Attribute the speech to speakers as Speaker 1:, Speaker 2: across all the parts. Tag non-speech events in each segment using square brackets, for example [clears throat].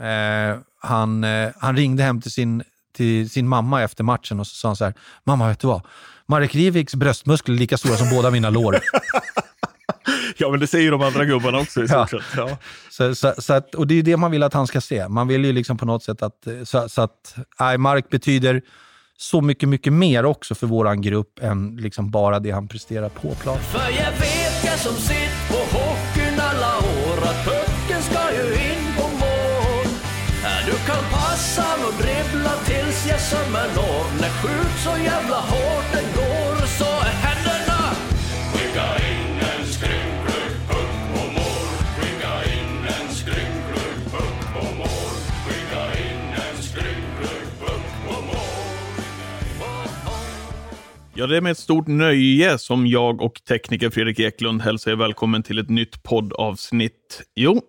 Speaker 1: Eh, han, eh, han ringde hem till sin, till sin mamma efter matchen och så sa han så här, mamma vet du vad? Marek Riviks bröstmuskler är lika stora som båda mina lår. [laughs]
Speaker 2: Ja, men det säger de andra gubbarna också i stort sett. Ja.
Speaker 1: Så, så, så att, och det är det man vill att han ska se. Man vill ju liksom på något sätt att, så, så att nej, Mark betyder så mycket, mycket mer också för våran grupp än liksom bara det han presterar på plan.
Speaker 3: För jag vet jag som sitt jag sömmen. När skjut så jävla hårt den går så är händerna. Skicka in en skrynklig puck på mål. Skicka in en skrynklig puck på mål. Skicka in en skrynklig puck på mål.
Speaker 2: Ja, det är med ett stort nöje som jag och tekniker Fredrik Eklund hälsar er välkommen till ett nytt poddavsnitt. Jo,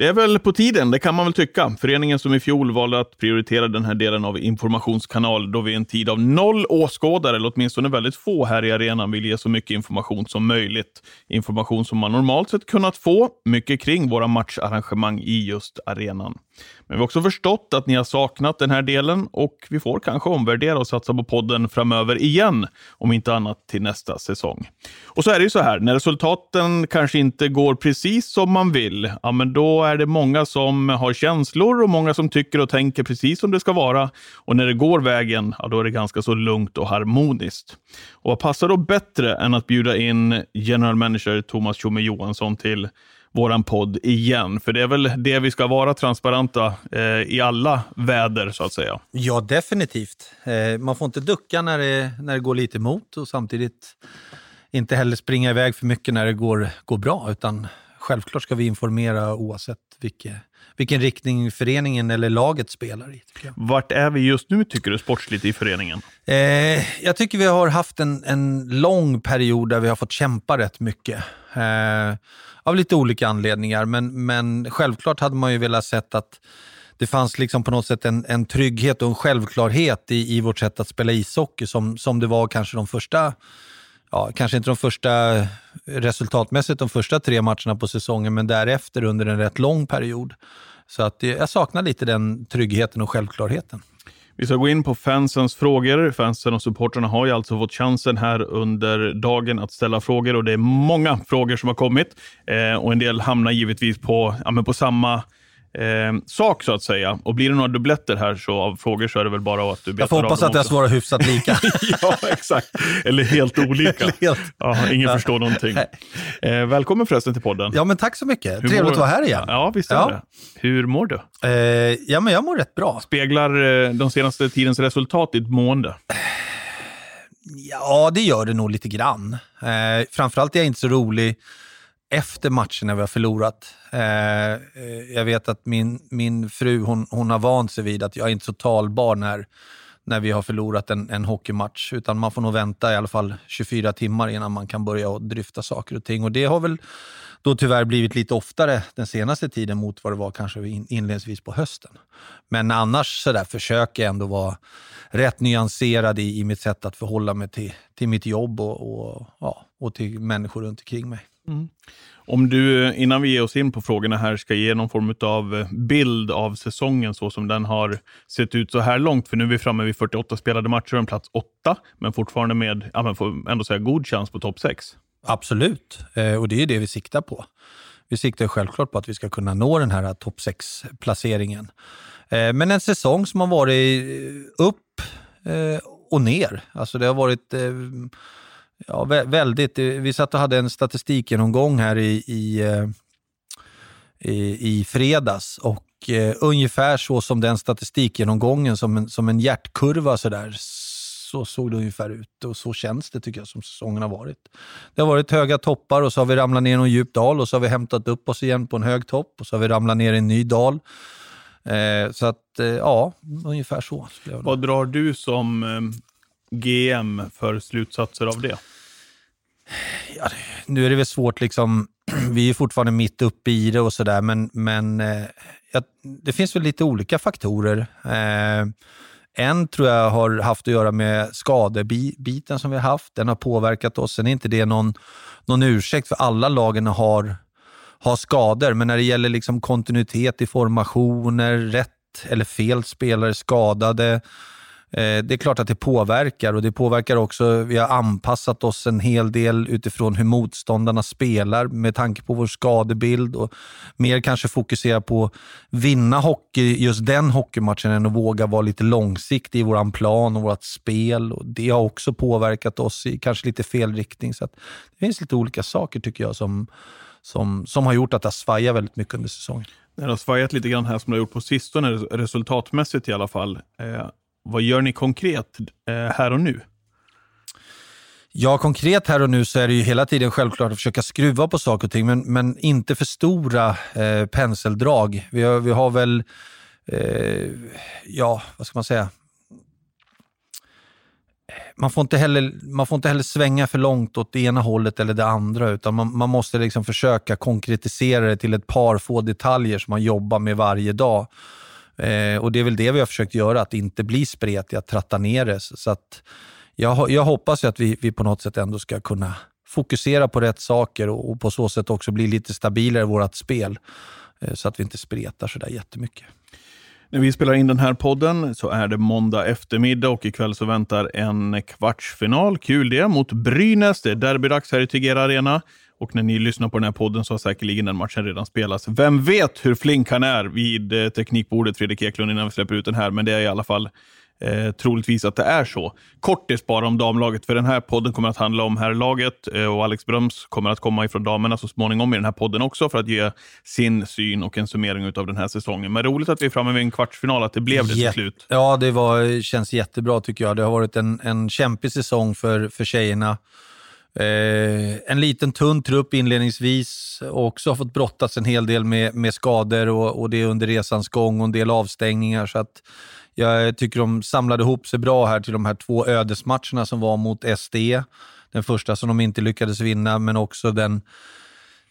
Speaker 2: det är väl på tiden, det kan man väl tycka. Föreningen som i fjol valde att prioritera den här delen av informationskanal då vi i en tid av noll åskådare, eller åtminstone väldigt få här i arenan, vill ge så mycket information som möjligt. Information som man normalt sett kunnat få, mycket kring våra matcharrangemang i just arenan. Men vi har också förstått att ni har saknat den här delen och vi får kanske omvärdera och satsa på podden framöver igen, om inte annat till nästa säsong. Och så är det ju så här, när resultaten kanske inte går precis som man vill, ja men då är det många som har känslor och många som tycker och tänker precis som det ska vara. Och när det går vägen, ja då är det ganska så lugnt och harmoniskt. Och vad passar då bättre än att bjuda in general manager Thomas Tjomme Johansson till våran podd igen. För det är väl det vi ska vara transparenta eh, i alla väder så att säga.
Speaker 1: Ja, definitivt. Eh, man får inte ducka när det, när det går lite emot och samtidigt inte heller springa iväg för mycket när det går, går bra. Utan självklart ska vi informera oavsett vilket vilken riktning föreningen eller laget spelar i. Tycker jag.
Speaker 2: Vart är vi just nu tycker du sportsligt i föreningen?
Speaker 1: Eh, jag tycker vi har haft en, en lång period där vi har fått kämpa rätt mycket. Eh, av lite olika anledningar, men, men självklart hade man ju velat sett att det fanns liksom på något sätt en, en trygghet och en självklarhet i, i vårt sätt att spela ishockey som, som det var kanske de första ja, kanske inte de första resultatmässigt de första tre matcherna på säsongen, men därefter under en rätt lång period. Så att jag saknar lite den tryggheten och självklarheten.
Speaker 2: Vi ska gå in på fansens frågor. Fansen och supporterna har ju alltså fått chansen här under dagen att ställa frågor och det är många frågor som har kommit. Eh, och en del hamnar givetvis på, ja, men på samma eh, sak så att säga. Och blir det några dubbletter här så av frågor så är det väl bara att du betar
Speaker 1: Jag får hoppas att jag svarar hyfsat lika. [laughs]
Speaker 2: ja, exakt. Eller helt olika. [laughs]
Speaker 1: Eller helt-
Speaker 2: Ja, ingen förstår någonting. Eh, välkommen förresten till podden.
Speaker 1: ja, men tack så mycket.
Speaker 2: Hur
Speaker 1: Trevligt
Speaker 2: mår-
Speaker 1: att vara här igen.
Speaker 2: Ja, visst är
Speaker 1: Ja.
Speaker 2: det. Hur mår du?
Speaker 1: Eh, ja, men jag mår rätt bra.
Speaker 2: Speglar eh, de senaste tidens resultat ditt mående?
Speaker 1: Ja, det gör det nog lite grann. Eh, framförallt är jag inte så rolig efter matchen när vi har förlorat. Eh, eh, jag vet att min, min fru hon, hon har vant sig vid att jag är inte så talbar när, när vi har förlorat en, en hockeymatch. Utan man får nog vänta i alla fall 24 timmar innan man kan börja och dryfta saker och ting. Och det har väl då tyvärr blivit lite oftare den senaste tiden mot vad det var kanske inledningsvis på hösten. Men annars så där försöker jag ändå vara rätt nyanserad i, i mitt sätt att förhålla mig till, till mitt jobb och, och, ja, och till människor runt omkring mig.
Speaker 2: Om du, innan vi ger oss in på frågorna här, ska ge någon form av bild av säsongen så som den har sett ut så här långt. För nu är vi framme vid 48 spelade matcher, en plats 8, men fortfarande med, ja men får ändå säga god chans på topp 6.
Speaker 1: Absolut, eh, och det är det vi siktar på. Vi siktar självklart på att vi ska kunna nå den här topp 6-placeringen. Eh, men en säsong som har varit eh, upp eh, och ner. Alltså det har varit eh, ja, vä- väldigt... Eh, vi satt och hade en statistikgenomgång här i, i, eh, i, i fredags och eh, ungefär så som den statistikgenomgången, som en, som en hjärtkurva så där, så såg det ungefär ut och så känns det tycker jag som säsongen har varit. Det har varit höga toppar och så har vi ramlat ner i en djup dal och så har vi hämtat upp oss igen på en hög topp och så har vi ramlat ner i en ny dal. Eh, så att, eh, ja, ungefär så. Jag
Speaker 2: Vad drar du som eh, GM för slutsatser av det?
Speaker 1: Ja, nu är det väl svårt, liksom, [clears throat] vi är fortfarande mitt uppe i det och sådär, men, men eh, ja, det finns väl lite olika faktorer. Eh, en tror jag har haft att göra med skadebiten som vi har haft. Den har påverkat oss. Sen är inte det någon, någon ursäkt, för alla lagen har, har skador. Men när det gäller liksom kontinuitet i formationer, rätt eller fel spelare skadade, Eh, det är klart att det påverkar och det påverkar också, vi har anpassat oss en hel del utifrån hur motståndarna spelar med tanke på vår skadebild och mer kanske fokusera på att vinna hockey, just den hockeymatchen än att våga vara lite långsiktig i vår plan och vårt spel. Och det har också påverkat oss i kanske lite fel riktning. Så det finns lite olika saker tycker jag som, som, som har gjort att det har svajat väldigt mycket under säsongen.
Speaker 2: Det har svajat lite grann här som det har gjort på sistone, resultatmässigt i alla fall. Eh, vad gör ni konkret eh, här och nu?
Speaker 1: Ja, konkret här och nu så är det ju hela tiden självklart att försöka skruva på saker och ting, men, men inte för stora eh, penseldrag. Vi har, vi har väl, eh, ja, vad ska man säga? Man får, inte heller, man får inte heller svänga för långt åt det ena hållet eller det andra, utan man, man måste liksom försöka konkretisera det till ett par få detaljer som man jobbar med varje dag. Eh, och Det är väl det vi har försökt göra, att inte bli spretiga, att tratta ner det. Så att jag, jag hoppas att vi, vi på något sätt ändå ska kunna fokusera på rätt saker och, och på så sätt också bli lite stabilare i vårt spel. Eh, så att vi inte spretar sådär jättemycket.
Speaker 2: När vi spelar in den här podden så är det måndag eftermiddag och ikväll så väntar en kvartsfinal. Kul det, mot Brynäs. Det är derbydags här i Tegera Arena. Och när ni lyssnar på den här podden så har säkerligen den matchen redan spelats. Vem vet hur flink han är vid eh, teknikbordet, Fredrik Eklund, innan vi släpper ut den här. Men det är i alla fall eh, troligtvis att det är så. Kortis bara om damlaget, för den här podden kommer att handla om herrlaget eh, och Alex Bröms kommer att komma ifrån damerna så småningom i den här podden också för att ge sin syn och en summering av den här säsongen. Men roligt att vi är framme vid en kvartsfinal, att det blev det till slut.
Speaker 1: Ja, det var, känns jättebra tycker jag. Det har varit en, en kämpig säsong för, för tjejerna. Eh, en liten tunn trupp inledningsvis och också har fått brottats en hel del med, med skador och, och det under resans gång och en del avstängningar. Så att jag tycker de samlade ihop sig bra här till de här två ödesmatcherna som var mot SD. Den första som de inte lyckades vinna, men också den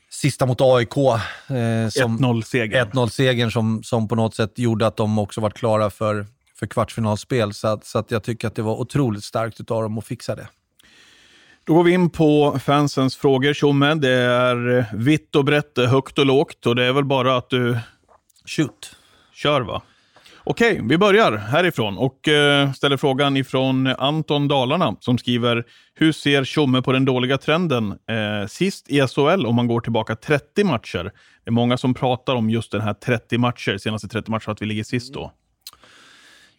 Speaker 1: sista mot AIK. Eh,
Speaker 2: 1-0-segern.
Speaker 1: 1-0-segern som, som på något sätt gjorde att de också var klara för, för kvartsfinalspel. Så, att, så att jag tycker att det var otroligt starkt av dem att fixa det.
Speaker 2: Då går vi in på fansens frågor, Tjomme. Det är vitt och brett, högt och lågt och det är väl bara att du...
Speaker 1: Shoot.
Speaker 2: Kör va? Okej, vi börjar härifrån och eh, ställer frågan ifrån Anton Dalarna som skriver Hur ser Tjomme på den dåliga trenden eh, sist i SHL om man går tillbaka 30 matcher? Det är många som pratar om just den här 30 matcher, senaste 30 matcher, att vi ligger sist då.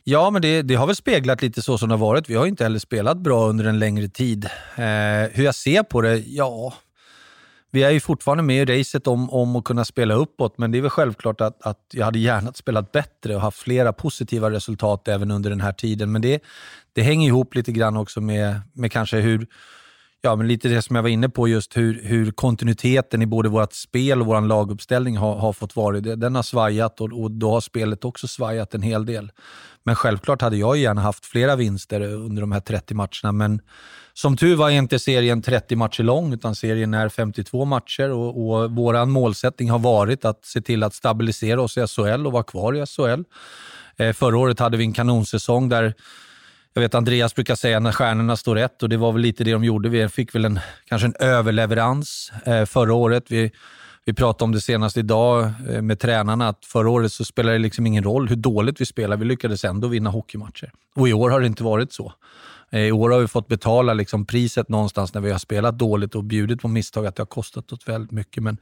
Speaker 1: Ja, men det, det, har väl speglat lite så som det har varit. Vi har inte heller spelat bra under en längre tid. Eh, hur jag ser på det? Ja, vi är ju fortfarande med i racet om, om att kunna spela uppåt, men det är väl självklart att, att jag hade gärna spelat bättre och haft flera positiva resultat även under den här tiden. Men det, det hänger ihop lite grann också med, med kanske hur, ja, men lite det som jag var inne på, just hur, hur kontinuiteten i både vårt spel och vår laguppställning har, har fått vara. Den har svajat och, och då har spelet också svajat en hel del. Men självklart hade jag gärna haft flera vinster under de här 30 matcherna. Men som tur var är inte serien 30 matcher lång, utan serien är 52 matcher och, och vår målsättning har varit att se till att stabilisera oss i SHL och vara kvar i SHL. Eh, förra året hade vi en kanonsäsong där jag vet Andreas brukar säga när stjärnorna står rätt och det var väl lite det de gjorde. Vi fick väl en, kanske en överleverans eh, förra året. Vi, vi pratade om det senast idag eh, med tränarna, att förra året så spelade det liksom ingen roll hur dåligt vi spelade. Vi lyckades ändå vinna hockeymatcher. Och i år har det inte varit så. Eh, I år har vi fått betala liksom priset någonstans när vi har spelat dåligt och bjudit på misstag, att det har kostat oss väldigt mycket. Men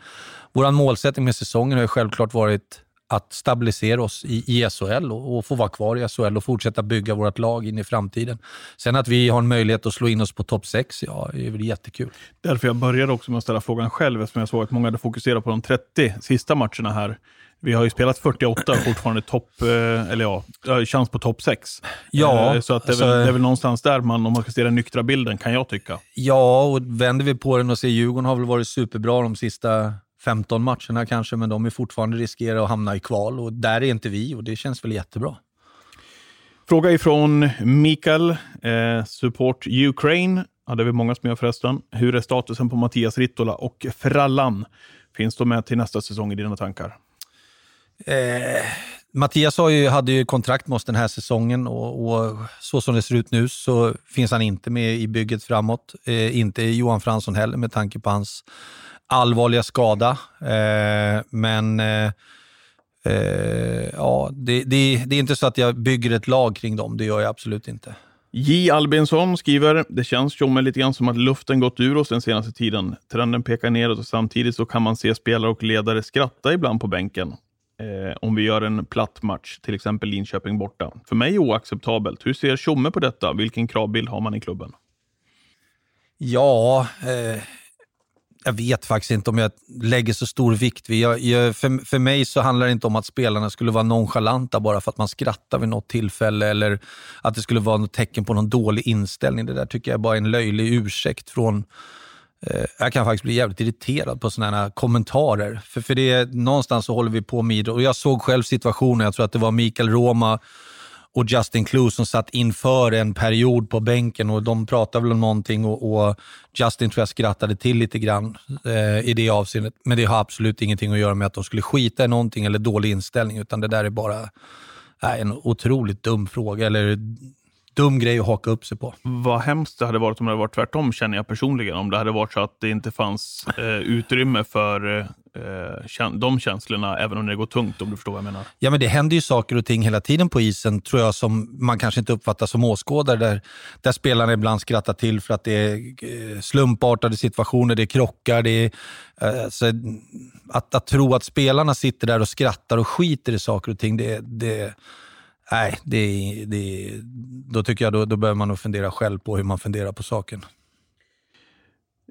Speaker 1: vår målsättning med säsongen har självklart varit att stabilisera oss i, i SHL och, och, få vara kvar i SHL och fortsätta bygga vårt lag in i framtiden. Sen att vi har en möjlighet att slå in oss på topp 6, ja, det är väl jättekul.
Speaker 2: Därför jag började också med att ställa frågan själv, eftersom jag såg att många hade fokuserat på de 30 sista matcherna här. Vi har ju spelat 48 och fortfarande topp, eh, eller ja, chans på topp 6.
Speaker 1: Ja,
Speaker 2: eh, så att det, är väl, alltså- det är väl någonstans där man, om man ska se den nyktra bilden, kan jag tycka.
Speaker 1: Ja, och vänder vi på den och ser Djurgården har väl varit superbra de sista 15 matcherna kanske, men de är fortfarande riskerar att hamna i kval och där är inte vi och det känns väl jättebra.
Speaker 2: Fråga ifrån Mikael, eh, Support Ukraine. Ja, det är vi många som gör förresten. Hur är statusen på Mattias Rittola och Frallan? Finns de med till nästa säsong i dina tankar?
Speaker 1: Eh, Mattias har ju, hade ju kontrakt med oss den här säsongen och, och, så som det ser ut nu så finns han inte med i bygget framåt. Eh, inte Johan Fransson heller med tanke på hans allvarliga skada. Eh, men eh, eh, ja, det, det, det är inte så att jag bygger ett lag kring dem. Det gör jag absolut inte.
Speaker 2: J. Albinsson skriver, det känns Tjomme lite grann som att luften gått ur oss den senaste tiden. Trenden pekar neråt och samtidigt så kan man se spelare och ledare skratta ibland på bänken. Eh, om vi gör en platt match, till exempel Linköping borta. För mig oacceptabelt. Hur ser Tjomme på detta? Vilken kravbild har man i klubben?
Speaker 1: Ja, eh, jag vet faktiskt inte om jag lägger så stor vikt vid. Jag, jag, för, för mig så handlar det inte om att spelarna skulle vara nonchalanta bara för att man skrattar vid något tillfälle eller att det skulle vara något tecken på någon dålig inställning. Det där tycker jag bara är en löjlig ursäkt från eh, jag kan faktiskt bli jävligt irriterad på sådana här kommentarer. För, för det är, någonstans så håller vi på med och Jag såg själv situationen, jag tror att det var Mikael Roma och Justin Clue som satt inför en period på bänken och de pratade väl om någonting och, och Justin tror jag skrattade till lite grann eh, i det avseendet. Men det har absolut ingenting att göra med att de skulle skita i någonting eller dålig inställning, utan det där är bara äh, en otroligt dum fråga, eller dum grej att haka upp sig på.
Speaker 2: Vad hemskt det hade varit om det hade varit tvärtom, känner jag personligen. Om det hade varit så att det inte fanns eh, utrymme för eh, de känslorna, även om det går tungt, om du förstår vad jag menar.
Speaker 1: Ja, men det händer ju saker och ting hela tiden på isen, tror jag, som man kanske inte uppfattar som åskådare, där, där spelarna ibland skrattar till för att det är eh, slumpartade situationer, det är krockar, det är, eh, så att, att tro att spelarna sitter där och skrattar och skiter i saker och ting, det, det Nej, det, det, då tycker jag då, då behöver man nog fundera själv på hur man funderar på saken.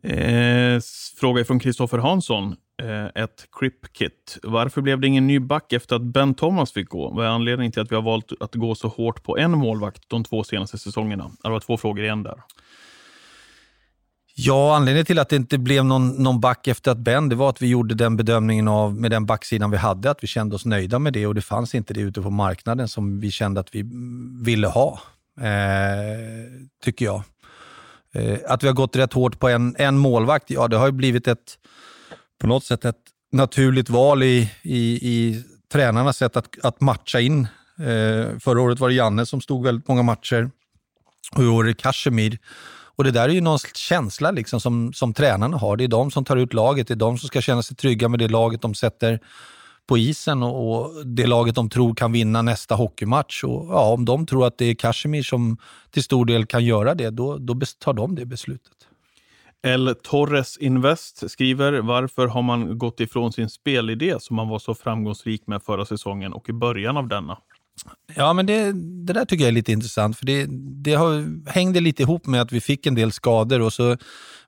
Speaker 2: Eh, fråga från Kristoffer Hansson. Eh, ett Crip-kit. Varför blev det ingen ny back efter att Ben Thomas fick gå? Vad är anledningen till att vi har valt att gå så hårt på en målvakt de två senaste säsongerna? Det var två frågor igen där.
Speaker 1: Ja, anledningen till att det inte blev någon, någon back efter att Ben, det var att vi gjorde den bedömningen av, med den backsidan vi hade, att vi kände oss nöjda med det och det fanns inte det ute på marknaden som vi kände att vi ville ha, eh, tycker jag. Eh, att vi har gått rätt hårt på en, en målvakt, ja det har ju blivit ett, på något sätt ett naturligt val i, i, i tränarnas sätt att, att matcha in. Eh, förra året var det Janne som stod väldigt många matcher och i år är det Kashemir. Och det där är ju någon känsla liksom som, som tränarna har. Det är de som tar ut laget, det är de som ska känna sig trygga med det laget de sätter på isen och, och det laget de tror kan vinna nästa hockeymatch. Och, ja, om de tror att det är Kashmir som till stor del kan göra det, då, då tar de det beslutet.
Speaker 2: El Torres Invest skriver, varför har man gått ifrån sin spelidé som man var så framgångsrik med förra säsongen och i början av denna?
Speaker 1: Ja, men det, det där tycker jag är lite intressant, för det, det har, hängde lite ihop med att vi fick en del skador och så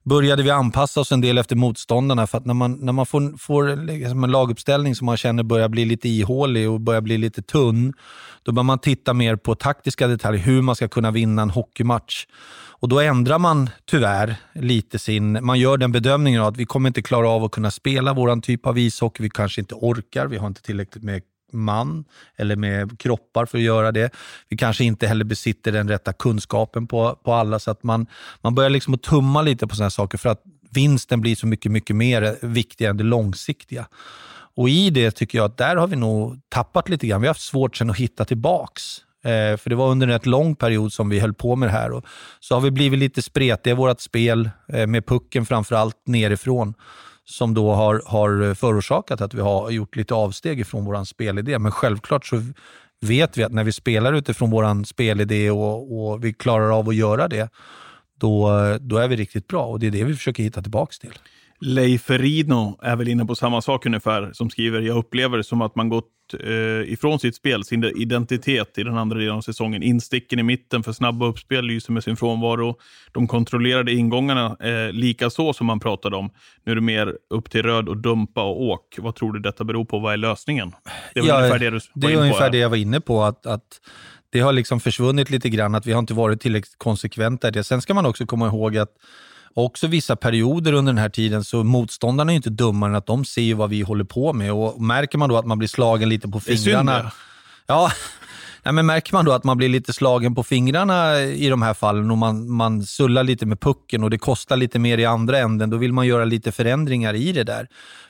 Speaker 1: började vi anpassa oss en del efter motståndarna. För att när man, när man får, får liksom en laguppställning som man känner börjar bli lite ihålig och börjar bli lite tunn, då bör man titta mer på taktiska detaljer, hur man ska kunna vinna en hockeymatch. Och Då ändrar man tyvärr lite sin... Man gör den bedömningen att vi kommer inte klara av att kunna spela vår typ av ishockey. Vi kanske inte orkar, vi har inte tillräckligt med man eller med kroppar för att göra det. Vi kanske inte heller besitter den rätta kunskapen på, på alla, så att man, man börjar liksom att tumma lite på sådana saker för att vinsten blir så mycket, mycket mer viktig än det långsiktiga. Och i det tycker jag att där har vi nog tappat lite grann. Vi har haft svårt sen att hitta tillbaks. Eh, för det var under en rätt lång period som vi höll på med det här. Och så har vi blivit lite spretiga i vårt spel, eh, med pucken framför allt nerifrån som då har, har förorsakat att vi har gjort lite avsteg ifrån vår spelidé. Men självklart så vet vi att när vi spelar utifrån vår spelidé och, och vi klarar av att göra det, då, då är vi riktigt bra och det är det vi försöker hitta tillbaka till.
Speaker 2: Leif Rino är väl inne på samma sak ungefär, som skriver “Jag upplever det som att man gått eh, ifrån sitt spel, sin identitet i den andra delen av säsongen. Insticken i mitten för snabba uppspel lyser med sin frånvaro. De kontrollerade ingångarna eh, lika så som man pratade om. Nu är det mer upp till röd och dumpa och åk. Vad tror du detta beror på? Vad är lösningen?”
Speaker 1: Det är ja, ungefär det du Det är ungefär här. det jag var inne på. att, att det har liksom försvunnit lite grann, att vi har inte varit tillräckligt konsekventa i det. Sen ska man också komma ihåg att också vissa perioder under den här tiden så motståndarna är inte dummare än att de ser vad vi håller på med. Och Märker man då att man blir slagen lite på fingrarna. Det är synd, ja. [laughs] Nej, men märker man då att man blir lite slagen på fingrarna i de här fallen och man, man sullar lite med pucken och det kostar lite mer i andra änden, då vill man göra lite förändringar i det där.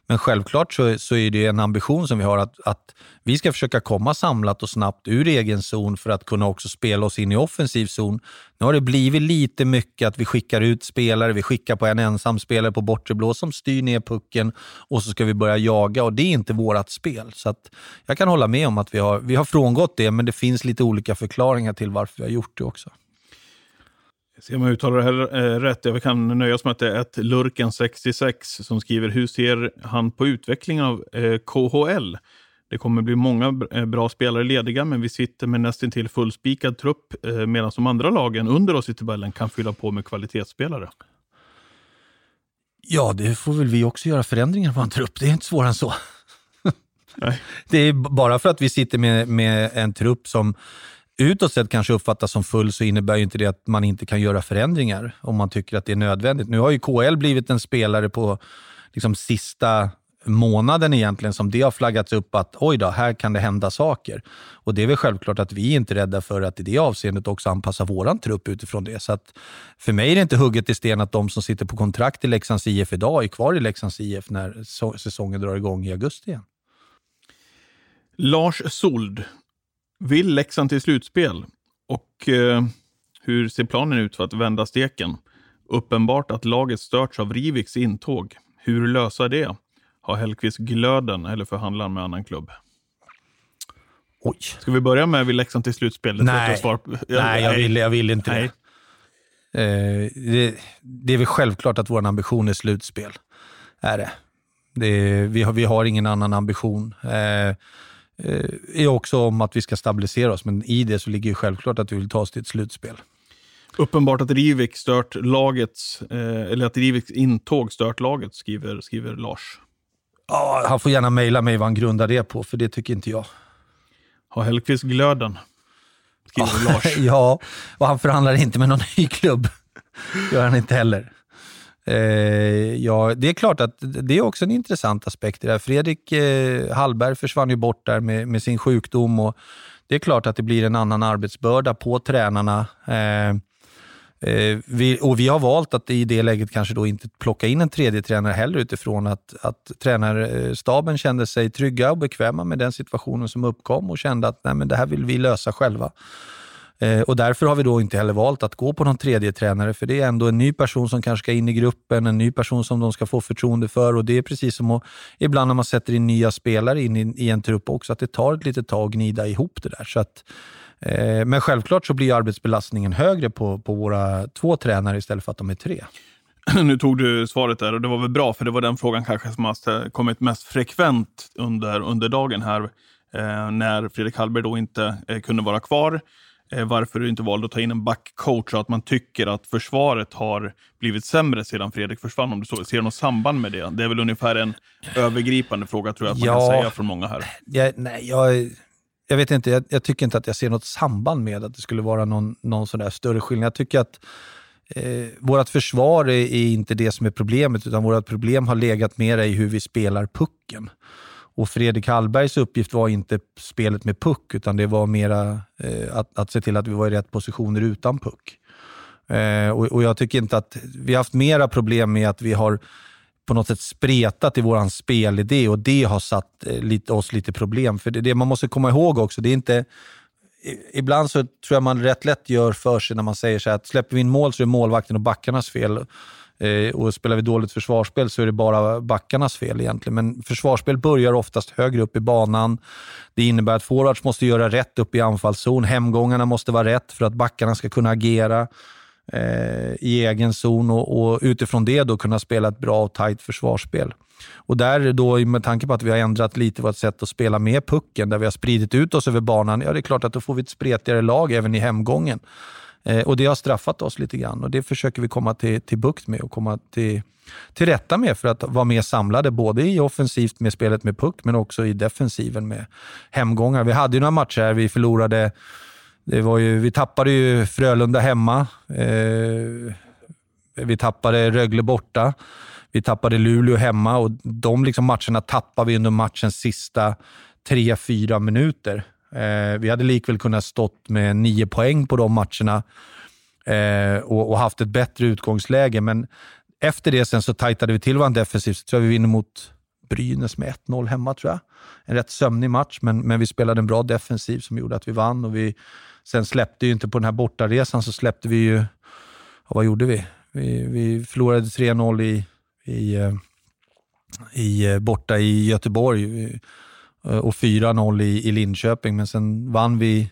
Speaker 1: Men självklart så, så är det en ambition som vi har att, att vi ska försöka komma samlat och snabbt ur egen zon för att kunna också spela oss in i offensiv zon. Nu har det blivit lite mycket att vi skickar ut spelare, vi skickar på en ensam spelare på bortre blå som styr ner pucken och så ska vi börja jaga och det är inte vårt spel. Så att jag kan hålla med om att vi har, vi har frångått det, men det finns lite olika förklaringar till varför vi har gjort det också.
Speaker 2: Se om jag uttalar det här eh, rätt. Jag kan nöja oss med att det är ett Lurken66 som skriver hur ser han på utvecklingen av eh, KHL? Det kommer bli många eh, bra spelare lediga, men vi sitter med nästan till fullspikad trupp medan de andra lagen under oss i tabellen kan fylla på med kvalitetsspelare.
Speaker 1: Ja, det får väl vi också göra förändringar på en trupp. Det är inte svårare än så. Nej. [laughs] Det är bara för att vi sitter med, med en trupp som utåt sett kanske uppfattas som full så innebär ju inte det att man inte kan göra förändringar om man tycker att det är nödvändigt. Nu har ju KL blivit en spelare på liksom sista månaden egentligen som det har flaggats upp att oj då, här kan det hända saker. Och det är väl självklart att vi är inte rädda för att i det avseendet också anpassa våran trupp utifrån det. Så att för mig är det inte hugget i sten att de som sitter på kontrakt i Leksands IF idag är kvar i Leksands IF när säsongen drar igång i augusti igen.
Speaker 2: Lars Sold vill Leksand till slutspel? Och eh, hur ser planen ut för att vända steken? Uppenbart att laget störts av Riviks intåg. Hur lösa det? Har Hellkvist glöden eller förhandlar han med annan klubb?
Speaker 1: Oj.
Speaker 2: Ska vi börja med vill Leksand till slutspel?
Speaker 1: Det nej, svar nej jag, vill, jag vill inte nej. det. Eh, det. det. är väl självklart att vår ambition är slutspel. Är det. det vi, har, vi har ingen annan ambition. Eh, är också om att vi ska stabilisera oss, men i det så ligger ju självklart att vi vill ta oss till ett slutspel.
Speaker 2: Uppenbart att Rivik stört lagets, eh, eller att Riviks intåg stört laget, skriver, skriver Lars.
Speaker 1: Ja, han får gärna mejla mig vad han grundar det på, för det tycker inte jag.
Speaker 2: Har Hellkvist glöden? Skriver ja, Lars. [laughs]
Speaker 1: ja, och han förhandlar inte med någon ny klubb. gör han inte heller. Eh, ja, det är klart att det är också en intressant aspekt det. Fredrik eh, Hallberg försvann ju bort där med, med, sin sjukdom och det är klart att det blir en annan arbetsbörda på tränarna. Eh, eh vi, och vi har valt att i det läget kanske då inte plocka in en tredje tränare heller utifrån att, att tränarstaben kände sig trygga och bekväma med den situationen som uppkom och kände att Nej, men det här vill vi lösa själva. Eh, och därför har vi då inte heller valt att gå på någon tredje tränare, för det är ändå en ny person som kanske ska in i gruppen, en ny person som de ska få förtroende för och det är precis som att, ibland när man sätter in nya spelare in i, i en trupp också, att det tar ett litet tag att gnida ihop det där. Så att, eh, men självklart så blir arbetsbelastningen högre på, på våra två tränare istället för att de är tre. [clears throat]
Speaker 2: Nu tog du svaret där och det var väl bra, för det var den frågan kanske som har kommit mest frekvent under, under dagen här, eh, när Fredrik Hallberg då inte eh, kunde vara kvar. Eh, varför du inte valde att ta in en backcoach och att man tycker att försvaret har blivit sämre sedan Fredrik försvann. Om du så, ser du något samband med det? Det är väl ungefär en övergripande fråga tror jag att man ja, kan säga från många här.
Speaker 1: Jag, nej, jag, jag vet inte, jag, jag, tycker inte att jag ser något samband med att det skulle vara någon, någon sån större skillnad. Jag tycker att eh, vårt försvar är, är, inte det som är problemet, utan vårt problem har legat mer i hur vi spelar pucken. Och Fredrik Hallbergs uppgift var inte spelet med puck, utan det var mera eh, att, att se till att vi var i rätt positioner utan puck. Eh, och, och, jag tycker inte att... Vi har haft mera problem med att vi har på något sätt spretat i vår spelidé och det har satt eh, lite, oss lite problem. För det, det man måste komma ihåg också, det är inte... Ibland så tror jag man rätt lätt gör för sig när man säger så här att släpper vi in mål så är det målvakten och backarnas fel. Eh, och spelar vi dåligt försvarsspel så är det bara backarnas fel egentligen. Men försvarsspel börjar oftast högre upp i banan. Det innebär att forwards måste göra rätt upp i anfallszon. Hemgångarna måste vara rätt för att backarna ska kunna agera eh, i egen zon och, och, utifrån det då kunna spela ett bra och tajt försvarsspel. Och där då, med tanke på att vi har ändrat lite vårt sätt att spela med pucken, där vi har spridit ut oss över banan, ja det är klart att då får vi ett spretigare lag även i hemgången. Eh, och Det har straffat oss lite grann och det försöker vi komma till, till bukt med och komma till, till rätta med för att vara mer samlade, både i offensivt med spelet med puck, men också i defensiven med hemgångar. Vi hade ju några matcher här vi förlorade. Det var ju, vi tappade ju Frölunda hemma. Eh, vi tappade Rögle borta. Vi tappade Luleå hemma och de liksom matcherna tappade vi under matchens sista tre, fyra minuter. Eh, vi hade likväl kunnat stått med nio poäng på de matcherna eh, och, och, haft ett bättre utgångsläge, men efter det sen så tajtade vi till varandra defensivt. Så tror jag vi vinner mot Brynäs med 1-0 hemma tror jag. En rätt sömnig match, men, men vi spelade en bra defensiv som gjorde att vi vann. Och vi, sen släppte ju inte på den här bortaresan så släppte vi ju, vad gjorde vi? Vi, vi förlorade 3-0 i, i, eh, i, eh, borta i Göteborg och 4-0 i, i Linköping, men sen vann vi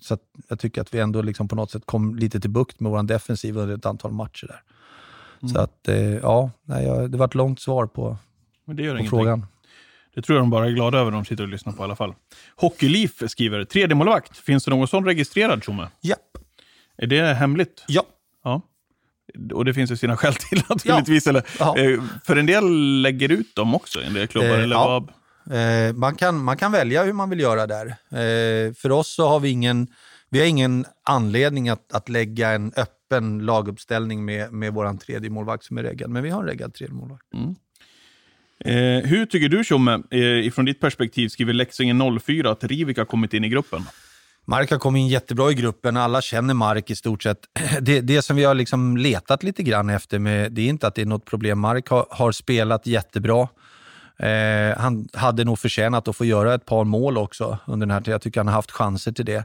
Speaker 1: så jag tycker att vi ändå liksom på något sätt kom lite till bukt med vår defensiv under ett antal matcher där. Mm. Så att, ja, det var ett långt svar på,
Speaker 2: Men det gör
Speaker 1: på frågan.
Speaker 2: Det tror jag de bara är glada över, de sitter och lyssnar på i alla fall. Hockeyliv skriver, tredje målvakt. Finns det någon sån registrerad, Tjomme?
Speaker 1: Ja.
Speaker 2: Är det hemligt?
Speaker 1: Ja.
Speaker 2: ja. Och det finns ju sina [laughs] skäl till naturligtvis. Ja. Eller, ja. Eh, för en del lägger ut dem också, en del klubbar. Eh, eller ja. vad?
Speaker 1: Eh, man, kan, man kan välja hur man vill göra där. Eh, för oss så har vi ingen, vi har ingen anledning att, att lägga en öppen laguppställning med, med vår tredje målvakt som är reggad, men vi har en reggad tredje målvakt. Mm.
Speaker 2: Eh, hur tycker du, Tjomme, eh, ifrån ditt perspektiv, skriver Leksingen 04 att Rivik har kommit in i gruppen?
Speaker 1: Mark har kommit in jättebra i gruppen. Alla känner Mark i stort sett. [clears throat] Det, det som vi har liksom letat lite grann efter, med, det är inte att det är något problem. Mark har, har spelat jättebra. Eh, han hade nog förtjänat att få göra ett par mål också under den här tiden. Jag tycker han har haft chanser till det.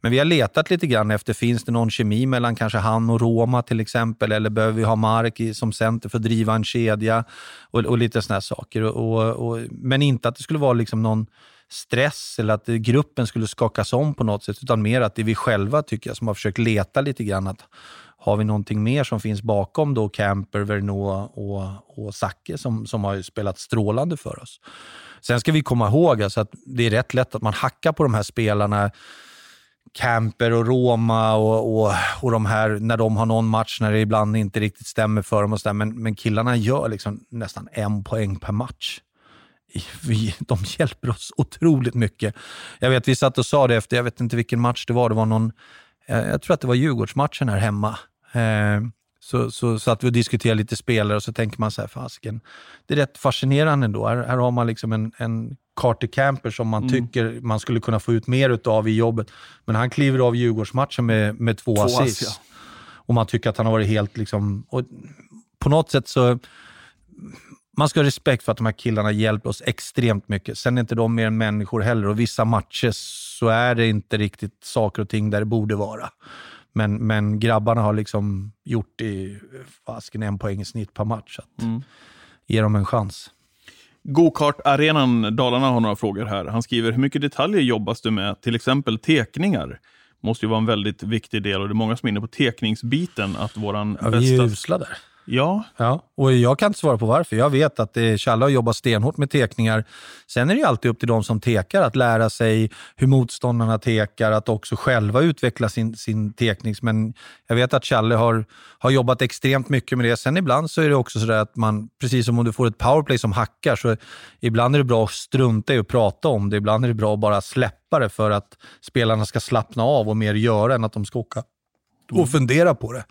Speaker 1: Men vi har letat lite grann efter, finns det någon kemi mellan kanske han och Roma till exempel? Eller behöver vi ha Mark i, som center för att driva en kedja? Och, och lite sådana saker. Och, och, men inte att det skulle vara liksom någon stress eller att gruppen skulle skakas om på något sätt, utan mer att det är vi själva tycker jag som har försökt leta lite grann. Att har vi någonting mer som finns bakom då Camper, Verneau och, och Zacke som, som har spelat strålande för oss. Sen ska vi komma ihåg alltså att det är rätt lätt att man hackar på de här spelarna Camper och Roma och, och, och de här, när de har någon match när det ibland inte riktigt stämmer för dem. Och så där. Men, men killarna gör liksom nästan en poäng per match. Vi, de hjälper oss otroligt mycket. Jag vet, vi satt och sa det efter, jag vet inte vilken match det var, det var någon, jag tror att det var Djurgårdsmatchen här hemma. Eh, så, så satt vi och diskuterade lite spelare och så tänker man så här, fasiken, det är rätt fascinerande ändå. Här, här har man liksom en, en Carter Camper som man mm. tycker man skulle kunna få ut mer av i jobbet. Men han kliver av Djurgårdsmatchen med, med två, två assist. Ja. Och man tycker att han har varit helt liksom... på något sätt så... Man ska ha respekt för att de här killarna hjälper oss extremt mycket. Sen är inte de mer än människor heller och vissa matcher så är det inte riktigt saker och ting där det borde vara. Men, men grabbarna har liksom gjort i fasken en poäng i snitt per match. Så mm. Ge dem en chans.
Speaker 2: Gokart-arenan Dalarna har några frågor här. Han skriver, hur mycket detaljer jobbas du med? Till exempel tekningar. Måste ju vara en väldigt viktig del och det är många som är inne på tekningsbiten. Att våran
Speaker 1: ja, vi är usla där.
Speaker 2: Ja.
Speaker 1: ja. Och jag kan inte svara på varför. Jag vet att Challe har jobbat stenhårt med tekningar. Sen är det ju alltid upp till de som tekar att lära sig hur motståndarna tekar, att också själva utveckla sin, sin tekning. Men jag vet att Challe har, har jobbat extremt mycket med det. Sen ibland så är det också så att man, precis som om du får ett powerplay som hackar, så ibland är det bra att strunta i att prata om det. Ibland är det bra att bara släppa det för att spelarna ska slappna av och mer göra än att de ska åka och fundera på det.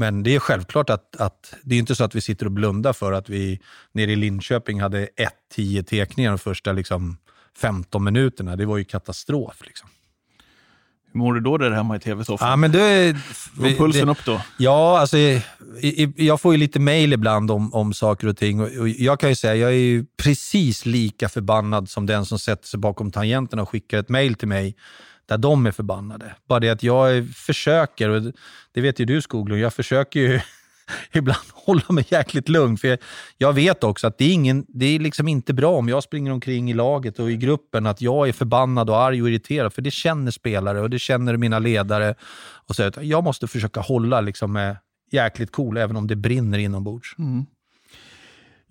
Speaker 1: Men det är självklart att, att det är inte så att vi sitter och blundar för att vi nere i Linköping hade 1-10 tekningar de första liksom, 15 minuterna. Det var ju katastrof. Liksom.
Speaker 2: Hur mår du då där hemma i tv-soffan?
Speaker 1: Ja, men det,
Speaker 2: Går pulsen det, upp då?
Speaker 1: Ja, alltså, jag får ju lite mail ibland om, om saker och ting. Och jag kan ju säga, jag är precis lika förbannad som den som sätter sig bakom tangenten och skickar ett mail till mig där de är förbannade. Bara det att jag försöker, och det vet ju du Skoglund, jag försöker ju [laughs] ibland hålla mig jäkligt lugn. För jag, jag, vet också att det är, ingen, det är liksom inte bra om jag springer omkring i laget och i gruppen att jag är förbannad och arg och irriterad. För det känner spelare och det känner mina ledare. Och så, jag måste försöka hålla liksom, eh, jäkligt cool även om det brinner inombords. Mm.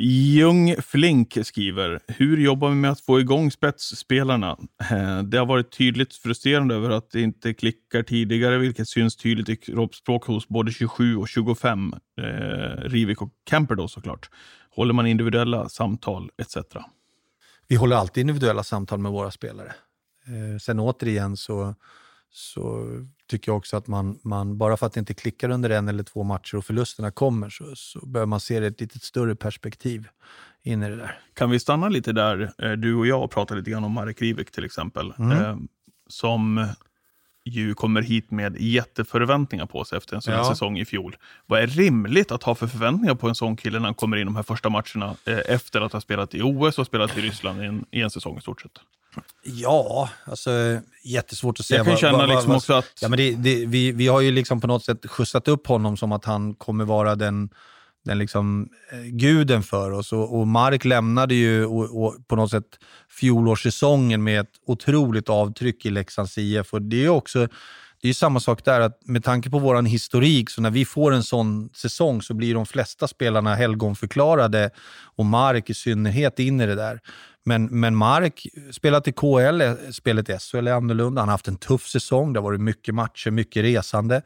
Speaker 2: Ljung Flink skriver, hur jobbar vi med att få igång spetsspelarna? Eh, det har varit tydligt frustrerande över att det inte klickar tidigare, vilket syns tydligt i kroppsspråk hos både 27 och 25, eh, Rivik och Kemper då såklart. Håller man individuella samtal etc?
Speaker 1: Vi håller alltid individuella samtal med våra spelare. Eh, sen återigen så, så tycker jag också att man, man, bara för att det inte klickar under en eller två matcher och förlusterna kommer, så, så behöver man se det i ett lite större perspektiv in i det där.
Speaker 2: Kan vi stanna lite där, eh, du och jag, och prata lite grann om Marek Rivik till exempel, mm. eh, som ju kommer hit med jätteförväntningar på sig efter en sån här
Speaker 1: Ja.
Speaker 2: säsong i fjol. Vad är rimligt att ha för förväntningar på en sån kille när han kommer in de här första matcherna eh, efter att ha spelat i OS och spelat i Ryssland i en, i en säsong i stort sett?
Speaker 1: Ja, alltså jättesvårt att säga.
Speaker 2: Jag kan
Speaker 1: vad-
Speaker 2: känna
Speaker 1: vad-
Speaker 2: liksom
Speaker 1: vad-
Speaker 2: också att...
Speaker 1: Ja, men det, det, vi, vi har ju liksom på något sätt skjutsat upp honom som att han kommer vara den, den liksom, eh, guden för oss. Och, och Mark lämnade ju och, och på något sätt fjolårssäsongen med ett otroligt avtryck i Leksands IF. Och det är också det är ju samma sak där, att med tanke på vår historik, så när vi får en sån säsong så blir de flesta spelarna helgonförklarade och Mark i synnerhet in i det där. Men, men Mark spelat i KL, spelet i SHL är annorlunda. Han har haft en tuff säsong, det har varit mycket matcher, mycket resande.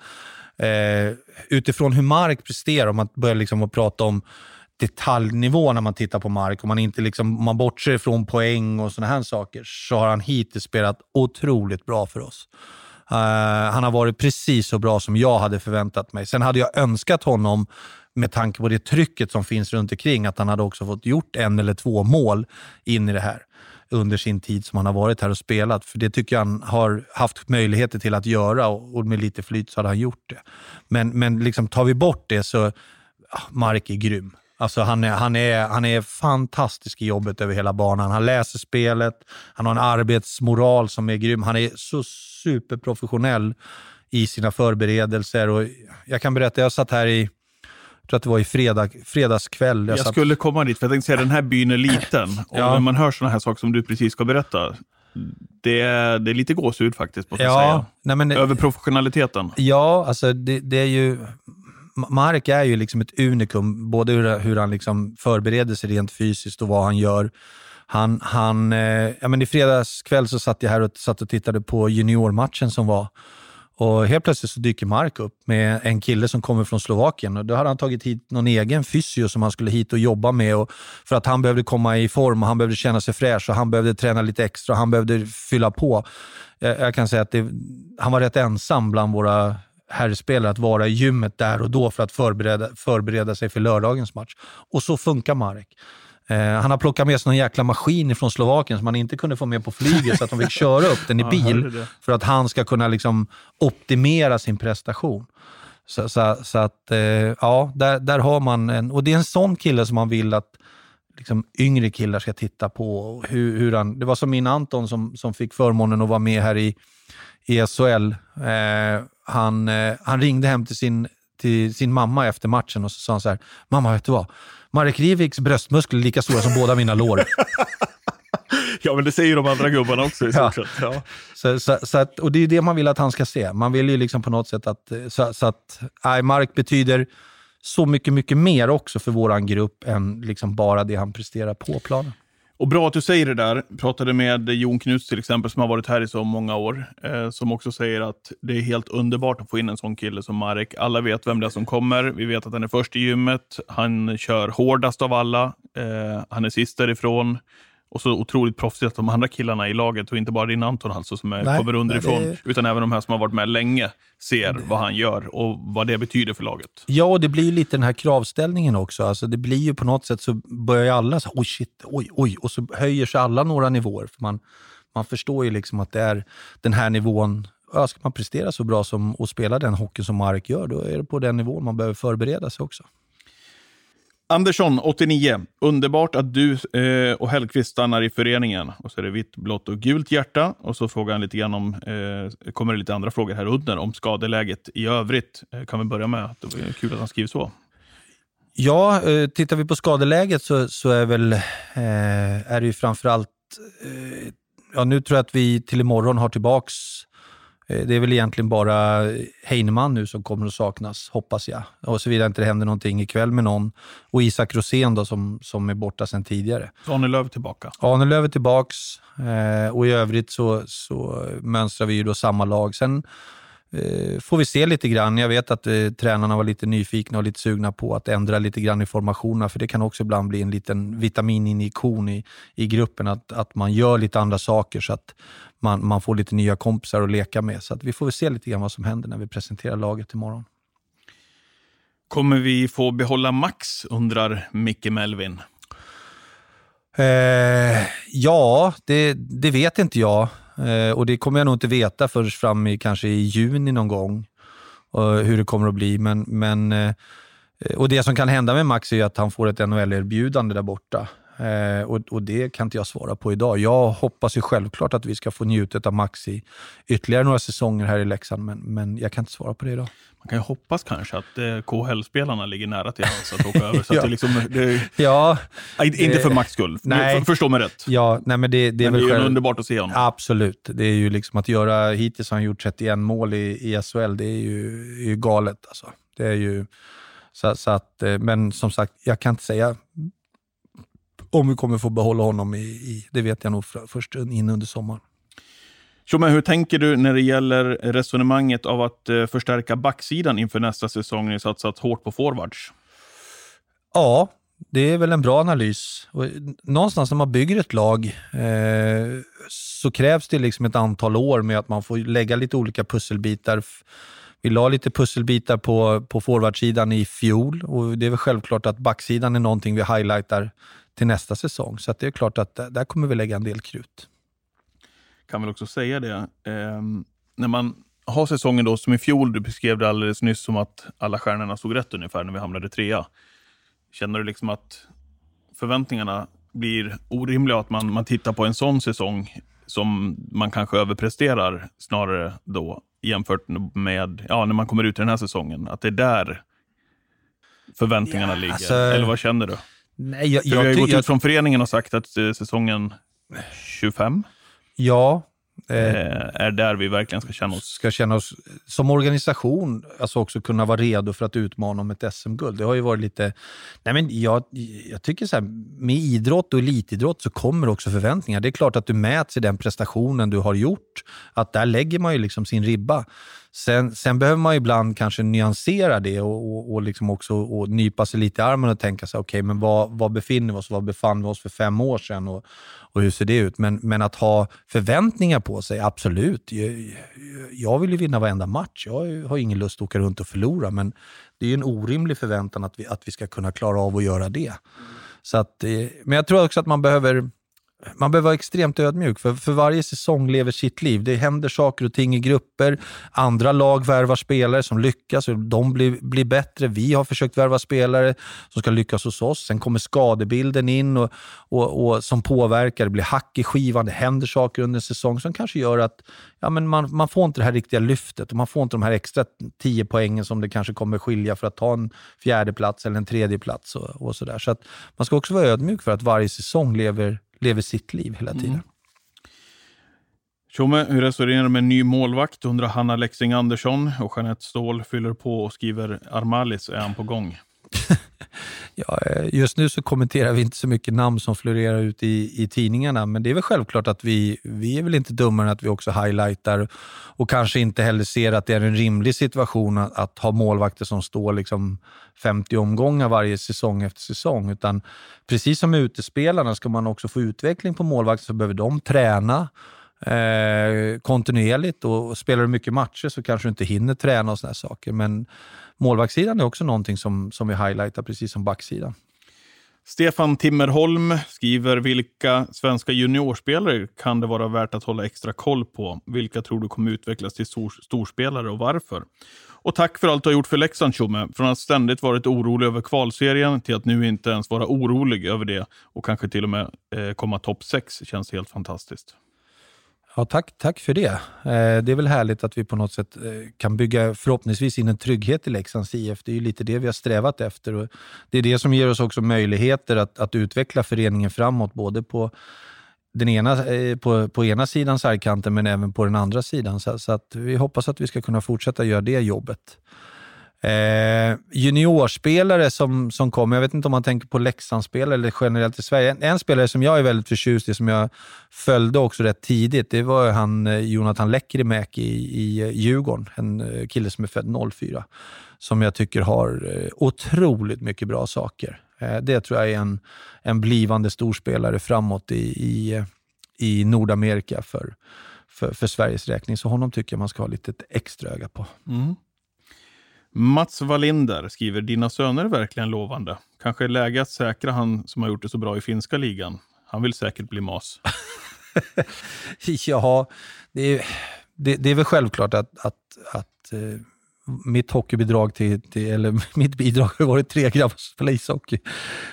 Speaker 1: Eh, utifrån hur Mark presterar, om man börjar liksom att prata om detaljnivå när man tittar på Mark, om man, inte liksom, om man bortser från poäng och sådana här saker, så har han hittills spelat otroligt bra för oss. Uh, han har varit precis så bra som jag hade förväntat mig. Sen hade jag önskat honom, med tanke på det trycket som finns runt omkring, att han hade också fått gjort en eller två mål in i det här under sin tid som han har varit här och spelat. För det tycker jag han har haft möjligheter till att göra och, och med lite flyt så hade han gjort det. Men, men liksom tar vi bort det så, ah, Mark är grym. Alltså han, är, han, är, han är fantastisk i jobbet över hela banan. Han läser spelet, han har en arbetsmoral som är grym. Han är så superprofessionell i sina förberedelser. Och jag kan berätta, jag satt här i, jag tror att det var i fredag, fredagskväll.
Speaker 2: Jag
Speaker 1: satt,
Speaker 2: skulle komma dit, för jag tänkte säga den här byn är liten. [clears throat] Och
Speaker 1: Ja.
Speaker 2: när man hör sådana här saker som du precis ska berätta, det är, det är lite gåshud faktiskt, måste jag
Speaker 1: ja,
Speaker 2: säga.
Speaker 1: nej men,
Speaker 2: Över professionaliteten.
Speaker 1: Ja, alltså det, det är ju... Mark är ju liksom ett unikum, både hur, hur han liksom förbereder sig rent fysiskt och vad han gör. Han, han, eh, ja men I fredags kväll så satt jag här och, satt och tittade på juniormatchen som var. Och helt plötsligt så dyker Mark upp med en kille som kommer från Slovakien. Och då hade han tagit hit någon egen fysio som han skulle hit och jobba med. Och för att han behövde komma i form och han behövde känna sig fräsch och han behövde träna lite extra och han behövde fylla på. Jag, jag kan säga att det, han var rätt ensam bland våra herrspelare att vara i gymmet där och då för att förbereda, förbereda sig för lördagens match. Och så funkar Marek. Eh, han har plockat med sig någon jäkla maskin från Slovakien som han inte kunde få med på flyget så att de fick köra upp den i [laughs] bil för att han ska kunna liksom optimera sin prestation. Så, så, så att, eh, ja, där, där har man en, och det är en sån kille som man vill att liksom, yngre killar ska titta på. Hur, hur han, det var som min Anton som, som fick förmånen att vara med här i, i SHL. Eh, han, eh, han ringde hem till sin, till sin mamma efter matchen och så sa han så här, mamma vet du vad? Marek Riviks bröstmuskler är lika stora som båda mina lår. [laughs]
Speaker 2: Ja, men det säger de andra gubbarna också i
Speaker 1: Ja.
Speaker 2: stort sett. Ja.
Speaker 1: Så, så, så att, och det är det man vill att han ska se. Man vill ju liksom på något sätt att, så, så att nej, Mark betyder så mycket, mycket mer också för våran grupp än liksom bara det han presterar på planen.
Speaker 2: Och bra att du säger det där. Jag pratade med Jon Knuts till exempel, som har varit här i så många år, eh, som också säger att det är helt underbart att få in en sån kille som Marek. Alla vet vem det är som kommer. Vi vet att han är först i gymmet. Han kör hårdast av alla. Eh, han är sist därifrån. Och så otroligt proffsigt att de andra killarna i laget, och inte bara din Anton alltså, som är,
Speaker 1: Nej,
Speaker 2: kommer underifrån,
Speaker 1: nej, det-
Speaker 2: utan även de här som har varit med länge, ser vad han gör och vad det betyder för laget.
Speaker 1: Ja, och det blir lite den här kravställningen också. Alltså det blir ju på något sätt så börjar ju alla så oj shit, oj, oj, och så höjer sig alla några nivåer. För man, man förstår ju liksom att det är den här nivån. Ja, ska man prestera så bra som och spela den hockey som Mark gör, då är det på den nivån man behöver förbereda sig också.
Speaker 2: Andersson, 89. Underbart att du eh, och Hellqvist stannar i föreningen. Och så är det vitt, blått och gult hjärta. Och så frågar han lite grann om, eh, kommer det lite andra frågor här under, om skadeläget i övrigt. Eh, kan vi börja med att det är kul att han skriver så.
Speaker 1: Ja, eh, tittar vi på skadeläget så, så är, väl, eh, är det ju framförallt... Eh, ja, nu tror jag att vi till imorgon har tillbaks... Eh, det är väl egentligen bara Heinemann nu som kommer att saknas, hoppas jag. Och såvida inte det händer någonting ikväll med någon. Och Isak Rosén då, som, som är borta sedan tidigare.
Speaker 2: Daniel Löv tillbaka.
Speaker 1: Ahnelöv är tillbaks eh, och i övrigt så, så mönstrar vi ju då samma lag. Sen eh, får vi se lite grann. Jag vet att eh, tränarna var lite nyfikna och lite sugna på att ändra lite grann i formationerna, för det kan också ibland bli en liten vitamininjektion i, i gruppen, att, att man gör lite andra saker så att man, man får lite nya kompisar att leka med. Så att vi får väl se lite grann vad som händer när vi presenterar laget imorgon.
Speaker 2: Kommer vi få behålla Max, undrar Micke Melvin.
Speaker 1: Eh, ja, det, det vet inte jag. Eh, och det kommer jag nog inte veta förrän fram i kanske i juni någon gång, eh, hur det kommer att bli. Men, men, eh, och det som kan hända med Max är att han får ett NHL-erbjudande där borta. Eh, och, och, det kan inte jag svara på idag. Jag hoppas ju självklart att vi ska få njuta av Max i ytterligare några säsonger här i Leksand, men, men jag kan inte svara på det idag.
Speaker 2: Man kan ju hoppas kanske att eh, KHL-spelarna ligger nära till hans att åka [laughs] över. Så
Speaker 1: ja.
Speaker 2: att det liksom, det,
Speaker 1: ja,
Speaker 2: inte för Max skull,
Speaker 1: nej.
Speaker 2: För, förstå mig rätt.
Speaker 1: Ja, nej, men det, det är,
Speaker 2: men det är
Speaker 1: själv...
Speaker 2: underbart att se honom.
Speaker 1: Absolut. Det är ju liksom att göra, hittills har han gjort 31 mål i, i SHL, det är ju, är ju galet. Alltså. Det är ju, så, så att, eh, men som sagt, jag kan inte säga om vi kommer få behålla honom i, i det vet jag nog för, först in under sommaren.
Speaker 2: Tjomme, hur tänker du när det gäller resonemanget av att eh, förstärka backsidan inför nästa säsong? Ni satsat hårt på forwards.
Speaker 1: Ja, det är väl en bra analys. Och någonstans när man bygger ett lag eh, så krävs det liksom ett antal år med att man får lägga lite olika pusselbitar. Vi la lite pusselbitar på, på forwardsidan i fjol och det är väl självklart att backsidan är någonting vi highlightar till nästa säsong. Så det är klart att där kommer vi lägga en del krut.
Speaker 2: Kan väl också säga det. Eh, när man har säsongen då som i fjol, du beskrev det alldeles nyss som att alla stjärnorna stod rätt ungefär när vi hamnade trea. Känner du liksom att förväntningarna blir orimliga att man, man tittar på en sån säsong som man kanske överpresterar snarare då jämfört med ja, när man kommer ut i den här säsongen? Att det är där förväntningarna ja, ligger? Alltså, Eller vad känner du?
Speaker 1: Nej, jag,
Speaker 2: För vi har ju gått jag... ut från föreningen och sagt att eh, säsongen 25
Speaker 1: Ja.
Speaker 2: Eh, eh, är där vi verkligen ska känna oss.
Speaker 1: Ska känna oss som organisation, alltså också kunna vara redo för att utmana om ett SM-guld. Det har ju varit lite... Nej men jag, jag tycker så här, med idrott och elitidrott så kommer också förväntningar. Det är klart att du mäts i den prestationen du har gjort. Att där lägger man ju liksom sin ribba. Sen, sen behöver man ibland kanske nyansera det och, och, och liksom också och nypa sig lite i armen och tänka sig, okej, okay, men var, var befinner vi oss? Var befann vi oss för fem år sedan? Och, och hur ser det ut? Men, men att ha förväntningar på sig, absolut. Jag, jag vill ju vinna varenda match. Jag har ingen lust att åka runt och förlora, men det är ju en orimlig förväntan att vi, att vi ska kunna klara av att göra det. Så att, eh, men jag tror också att man behöver man behöver vara extremt ödmjuk, för, för varje säsong lever sitt liv. Det händer saker och ting i grupper. Andra lag värvar spelare som lyckas och de blir, blir bättre. Vi har försökt värva spelare som ska lyckas hos oss. Sen kommer skadebilden in och, och, och som påverkar. Det blir hack i skivan, det händer saker under en säsong som kanske gör att ja, men man, man får inte det här riktiga lyftet och man får inte de här extra tio poängen som det kanske kommer skilja för att ta en fjärde plats eller en tredje plats och, och sådär. Så att man ska också vara ödmjuk för att varje säsong lever lever sitt liv hela tiden. Mm.
Speaker 2: Tjomme, hur resonerar du med en ny målvakt? undrar Hanna Lexing Andersson och Jeanette Ståhl fyller på och skriver Armalis, är han på gång? [laughs]
Speaker 1: ja, eh, just nu så kommenterar vi inte så mycket namn som florerar ut i, i tidningarna, men det är väl självklart att vi, vi är väl inte dummare än att vi också highlightar och kanske inte heller ser att det är en rimlig situation att, att ha målvakter som står liksom 50 omgångar varje säsong efter säsong, utan precis som med utespelarna, ska man också få utveckling på målvakter så behöver de träna eh, kontinuerligt och spelar du mycket matcher så kanske du inte hinner träna och sådana saker. Men målvaktssidan är också någonting som, som vi highlightar, precis som backsidan.
Speaker 2: Stefan Timmerholm skriver, vilka svenska juniorspelare kan det vara värt att hålla extra koll på? Vilka tror du kommer utvecklas till stor, storspelare och varför? Och tack för allt du har gjort för Leksand, Tjomme. Från att ständigt varit orolig över kvalserien till att nu inte ens vara orolig över det och kanske till och med eh, komma topp 6 känns helt fantastiskt.
Speaker 1: Ja, tack, tack för det. Eh, det är väl härligt att vi på något sätt eh, kan bygga förhoppningsvis in en trygghet i Leksands IF. Det är ju lite det vi har strävat efter. Och det är det som ger oss också möjligheter att, att utveckla föreningen framåt, både på den ena, eh, på, på ena sidan sargkanten men även på den andra sidan. Så, så, att vi hoppas att vi ska kunna fortsätta göra det jobbet. Eh, juniorspelare som, som kommer, jag vet inte om man tänker på Leksandsspelare eller generellt i Sverige. En, en, spelare som jag är väldigt förtjust i, som jag följde också rätt tidigt, det var han eh, Jonathan Lekkerimäki i, i eh, Djurgården. En eh, kille som är född 04, som jag tycker har otroligt mycket bra saker. Eh, det tror jag är en, en blivande storspelare framåt i, i, i Nordamerika för, för, för Sveriges räkning. Så honom tycker jag man ska ha lite extra öga på.
Speaker 2: Mm. Mats Wallinder skriver, dina söner är verkligen lovande. Kanske är läge att säkra han som har gjort det så bra i finska ligan. Han vill säkert bli mas. [laughs]
Speaker 1: ja, det är, det, det, är väl självklart att, att, att eh, mitt hockeybidrag till, till, eller [laughs] mitt bidrag har varit tre grabbar som spelar ishockey.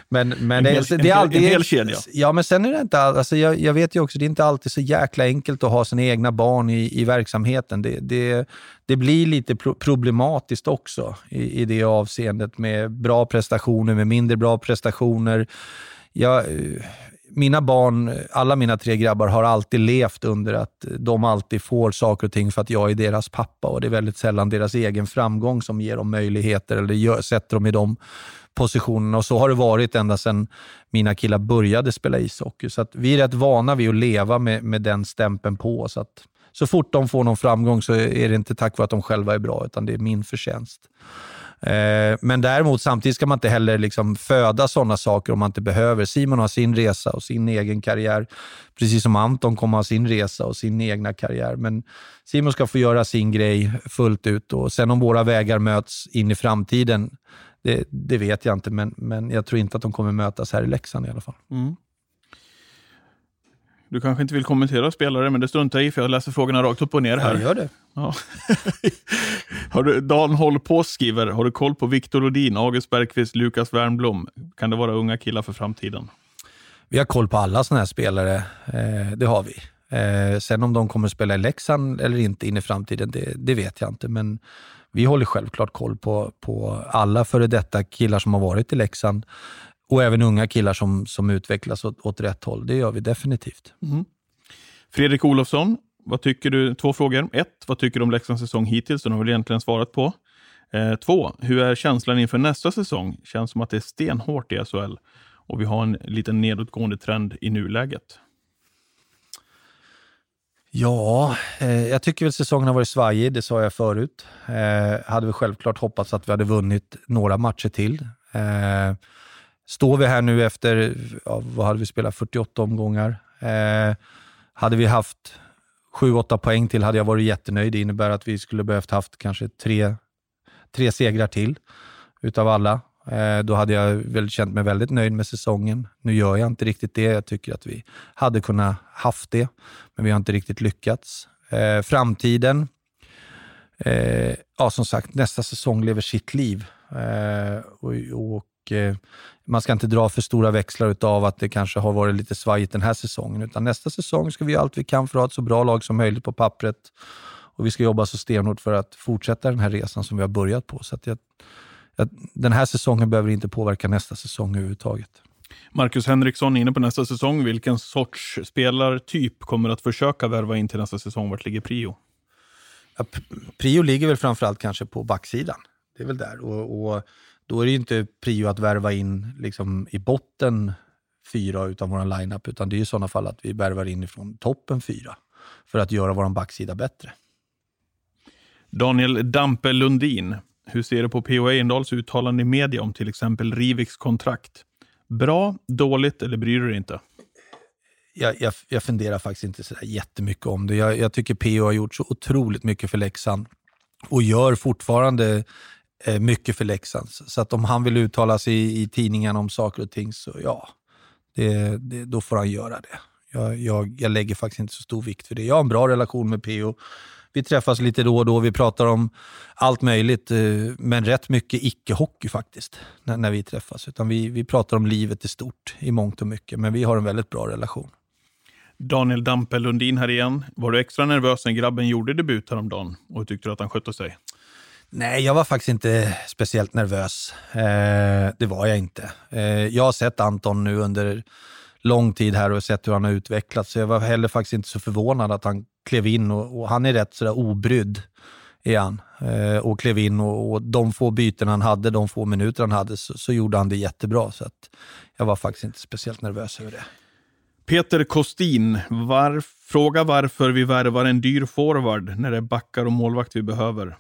Speaker 1: Men, men
Speaker 2: en, hel, det, det är alltid, en hel kedja.
Speaker 1: Ja, men sen är det inte alltså jag, jag, vet ju också, det är inte alltid så jäkla enkelt att ha sina egna barn i, i verksamheten. Det, det, det blir lite pro problematiskt också i, i det avseendet med bra prestationer, med mindre bra prestationer. Jag, mina barn, alla mina tre grabbar, har alltid levt under att de alltid får saker och ting för att jag är deras pappa och det är väldigt sällan deras egen framgång som ger dem möjligheter eller gör, sätter dem i de positionerna. Och så har det varit ända sedan mina killar började spela ishockey. Så att vi är rätt vana vid att leva med, med den stämpeln på oss. Att så fort de får någon framgång så är det inte tack vare att de själva är bra, utan det är min förtjänst. Eh, men däremot samtidigt ska man inte heller liksom föda sådana saker om man inte behöver. Simon har sin resa och sin egen karriär, precis som Anton kommer ha sin resa och sin egna karriär. Men Simon ska få göra sin grej fullt ut och sen om våra vägar möts in i framtiden, det, det vet jag inte, men, men jag tror inte att de kommer mötas här i Leksand i alla fall. Mm.
Speaker 2: Du kanske inte vill kommentera spelare, men det struntar jag i för jag läser frågorna rakt upp och ner här.
Speaker 1: Jag gör det.
Speaker 2: Ja. [laughs] har du, Dan Håll på skriver, har du koll på Viktor Rodin, August Bergqvist, Lukas Wernblom? Kan det vara unga killar för framtiden?
Speaker 1: Vi har koll på alla sådana här spelare, eh, det har vi. Eh, sen om de kommer att spela i Leksand eller inte in i framtiden, det, det, vet jag inte. Men vi håller självklart koll på, på alla före detta killar som har varit i Leksand och även unga killar som, som utvecklas åt, åt rätt håll. Det gör vi definitivt. Mm.
Speaker 2: Fredrik Olofsson, vad tycker du? Två frågor. Ett, vad tycker du om Leksands säsong hittills? Den har väl egentligen svarat på. Eh, två, hur är känslan inför nästa säsong? Känns som att det är stenhårt i SHL och vi har en liten nedåtgående trend i nuläget.
Speaker 1: Ja, eh, jag tycker väl säsongen har varit svajig, det sa jag förut. Eh, hade vi självklart hoppats att vi hade vunnit några matcher till. Eh, Står vi här nu efter, ja, vad hade vi spelat, 48 omgångar. Eh, hade vi haft 7-8 poäng till hade jag varit jättenöjd. Det innebär att vi skulle behövt haft kanske tre, tre segrar till utav alla. Eh, då hade jag väl känt mig väldigt nöjd med säsongen. Nu gör jag inte riktigt det. Jag tycker att vi hade kunnat haft det, men vi har inte riktigt lyckats. Eh, framtiden, eh, ja som sagt, nästa säsong lever sitt liv. Eh, och, och Eh, man ska inte dra för stora växlar av att det kanske har varit lite svajigt den här säsongen. Utan nästa säsong ska vi göra allt vi kan för att ha ett så bra lag som möjligt på pappret. Och vi ska jobba så stenhårt för att fortsätta den här resan som vi har börjat på. Så att jag, jag, den här säsongen behöver inte påverka nästa säsong överhuvudtaget.
Speaker 2: Marcus Henriksson inne på nästa säsong. Vilken sorts spelartyp kommer att försöka värva in till nästa säsong? Vart ligger prio?
Speaker 1: Ja, prio ligger väl framförallt kanske på backsidan. Det är väl där. Och, och då är det inte prio att värva in liksom, i botten fyra utav vår lineup, utan det är i sådana fall att vi värvar in ifrån toppen fyra för att göra vår backsida bättre.
Speaker 2: Daniel Dampe Lundin, hur ser du på P.O. Eindahls uttalande i media om till exempel Riviks kontrakt? Bra, dåligt eller bryr du dig inte?
Speaker 1: Jag, jag, jag funderar faktiskt inte så jättemycket om det. Jag, jag tycker P.O. har gjort så otroligt mycket för Leksand och gör fortfarande Eh, mycket för Leksand. Så att om han vill uttala sig i, i tidningarna om saker och ting, så ja, det, det, då får han göra det. Jag, jag, jag, lägger faktiskt inte så stor vikt för det. Jag har en bra relation med PO. Vi träffas lite då och då. Vi pratar om allt möjligt, eh, men rätt mycket icke-hockey faktiskt, när, när, vi träffas. Utan vi, vi pratar om livet i stort i mångt och mycket, men vi har en väldigt bra relation.
Speaker 2: Daniel Dampe Lundin här igen. Var du extra nervös när grabben gjorde debut häromdagen och tyckte du att han skötte sig?
Speaker 1: Nej, jag var faktiskt inte speciellt nervös. Eh, det var jag inte. Eh, jag har sett Anton nu under lång tid här och sett hur han har utvecklats, så jag var heller faktiskt inte så förvånad att han klev in och, och han är rätt sådär obrydd är han. Eh, och klev in och, och, de få byten han hade, de få minuter han hade, så, så gjorde han det jättebra. Så att jag var faktiskt inte speciellt nervös över det.
Speaker 2: Peter Kostin, var, fråga varför vi värvar en dyr forward när det är backar och målvakt vi behöver.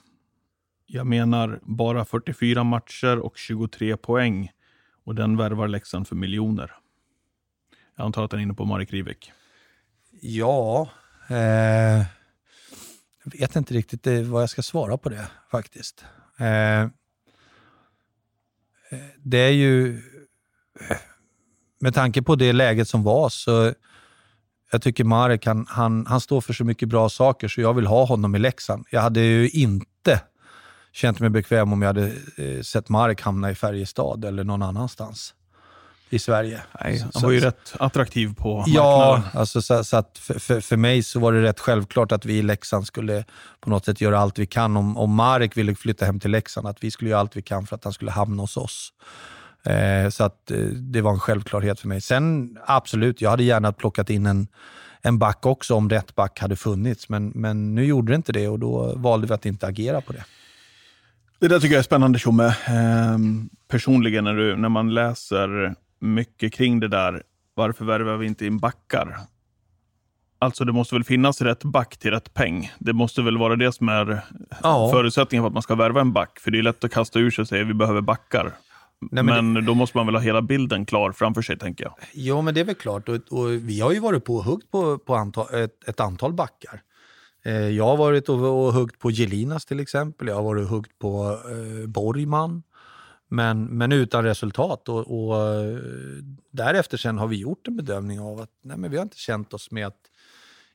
Speaker 2: Jag menar bara 44 matcher och 23 poäng. Och den värvar Leksand för miljoner. Jag antar att den är inne på Marek Rivik.
Speaker 1: Ja, eh, jag vet inte riktigt eh, vad jag ska svara på det faktiskt. Eh, det är ju, med tanke på det läget som var så Jag tycker Marek, han, han, han står för så mycket bra saker så jag vill ha honom i Leksand. Jag hade ju inte känt mig bekväm om jag hade eh, sett Marek hamna i Färjestad eller någon annanstans i Sverige.
Speaker 2: Nej, han
Speaker 1: Så-
Speaker 2: var ju
Speaker 1: så-
Speaker 2: rätt attraktiv på
Speaker 1: Ja,
Speaker 2: marknaden.
Speaker 1: alltså så, så att för, för, för mig så var det rätt självklart att vi i Leksand skulle på något sätt göra allt vi kan. Om, om Marek ville flytta hem till Leksand, att vi skulle göra allt vi kan för att han skulle hamna hos oss. Eh, så att eh, det var en självklarhet för mig. Sen absolut, jag hade gärna plockat in en, en back också om rätt back hade funnits. Men, men nu gjorde det inte det och då valde vi att inte agera på det.
Speaker 2: Det där tycker jag är spännande Tjomme. Ehm, personligen när, du, när man läser mycket kring det där, varför värvar vi inte in backar? Alltså det måste väl finnas rätt back till rätt peng. Det måste väl vara det som är
Speaker 1: Ja.
Speaker 2: förutsättningen för att man ska värva en back. För det är lätt att kasta ur sig och säga vi behöver backar.
Speaker 1: Nej,
Speaker 2: men
Speaker 1: men
Speaker 2: då måste man väl ha hela bilden klar framför sig, tänker jag.
Speaker 1: Jo, men det är väl klart. Och, och vi har ju varit på och huggt på, på antal, ett, ett antal backar. Eh, jag har varit och, och huggt på Gelinas till exempel. Jag har varit och huggt på eh, Borgman. Men, men utan resultat. Och, och eh, därefter sen har vi gjort en bedömning av att nej, men vi har inte känt oss med att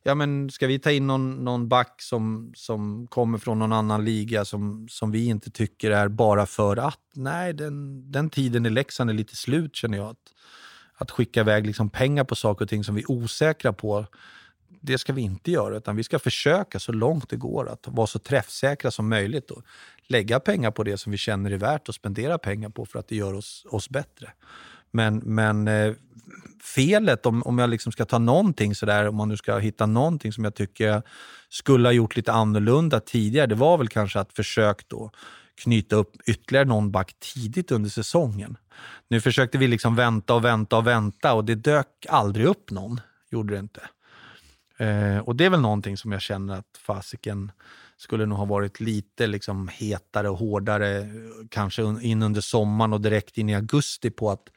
Speaker 1: ja, men ska vi ta in någon, någon back som, som kommer från någon annan liga som, som vi inte tycker är bara för att? Nej, den, den tiden i Leksand är lite slut känner jag. Att, att skicka iväg liksom pengar på saker och ting som vi är osäkra på, det ska vi inte göra. Utan vi ska försöka så långt det går att vara så träffsäkra som möjligt och lägga pengar på det som vi känner är värt att spendera pengar på för att det gör oss, oss bättre. Men, men eh, felet, om, om jag liksom ska ta någonting sådär, om man nu ska hitta någonting som jag tycker jag skulle ha gjort lite annorlunda tidigare, det var väl kanske att försöka då knyta upp ytterligare någon back tidigt under säsongen. Nu försökte vi liksom vänta och vänta och vänta och det dök aldrig upp någon. Gjorde det inte. Eh, och det är väl någonting som jag känner att fasiken skulle nog ha varit lite liksom hetare och hårdare, kanske in under sommaren och direkt in i augusti på att,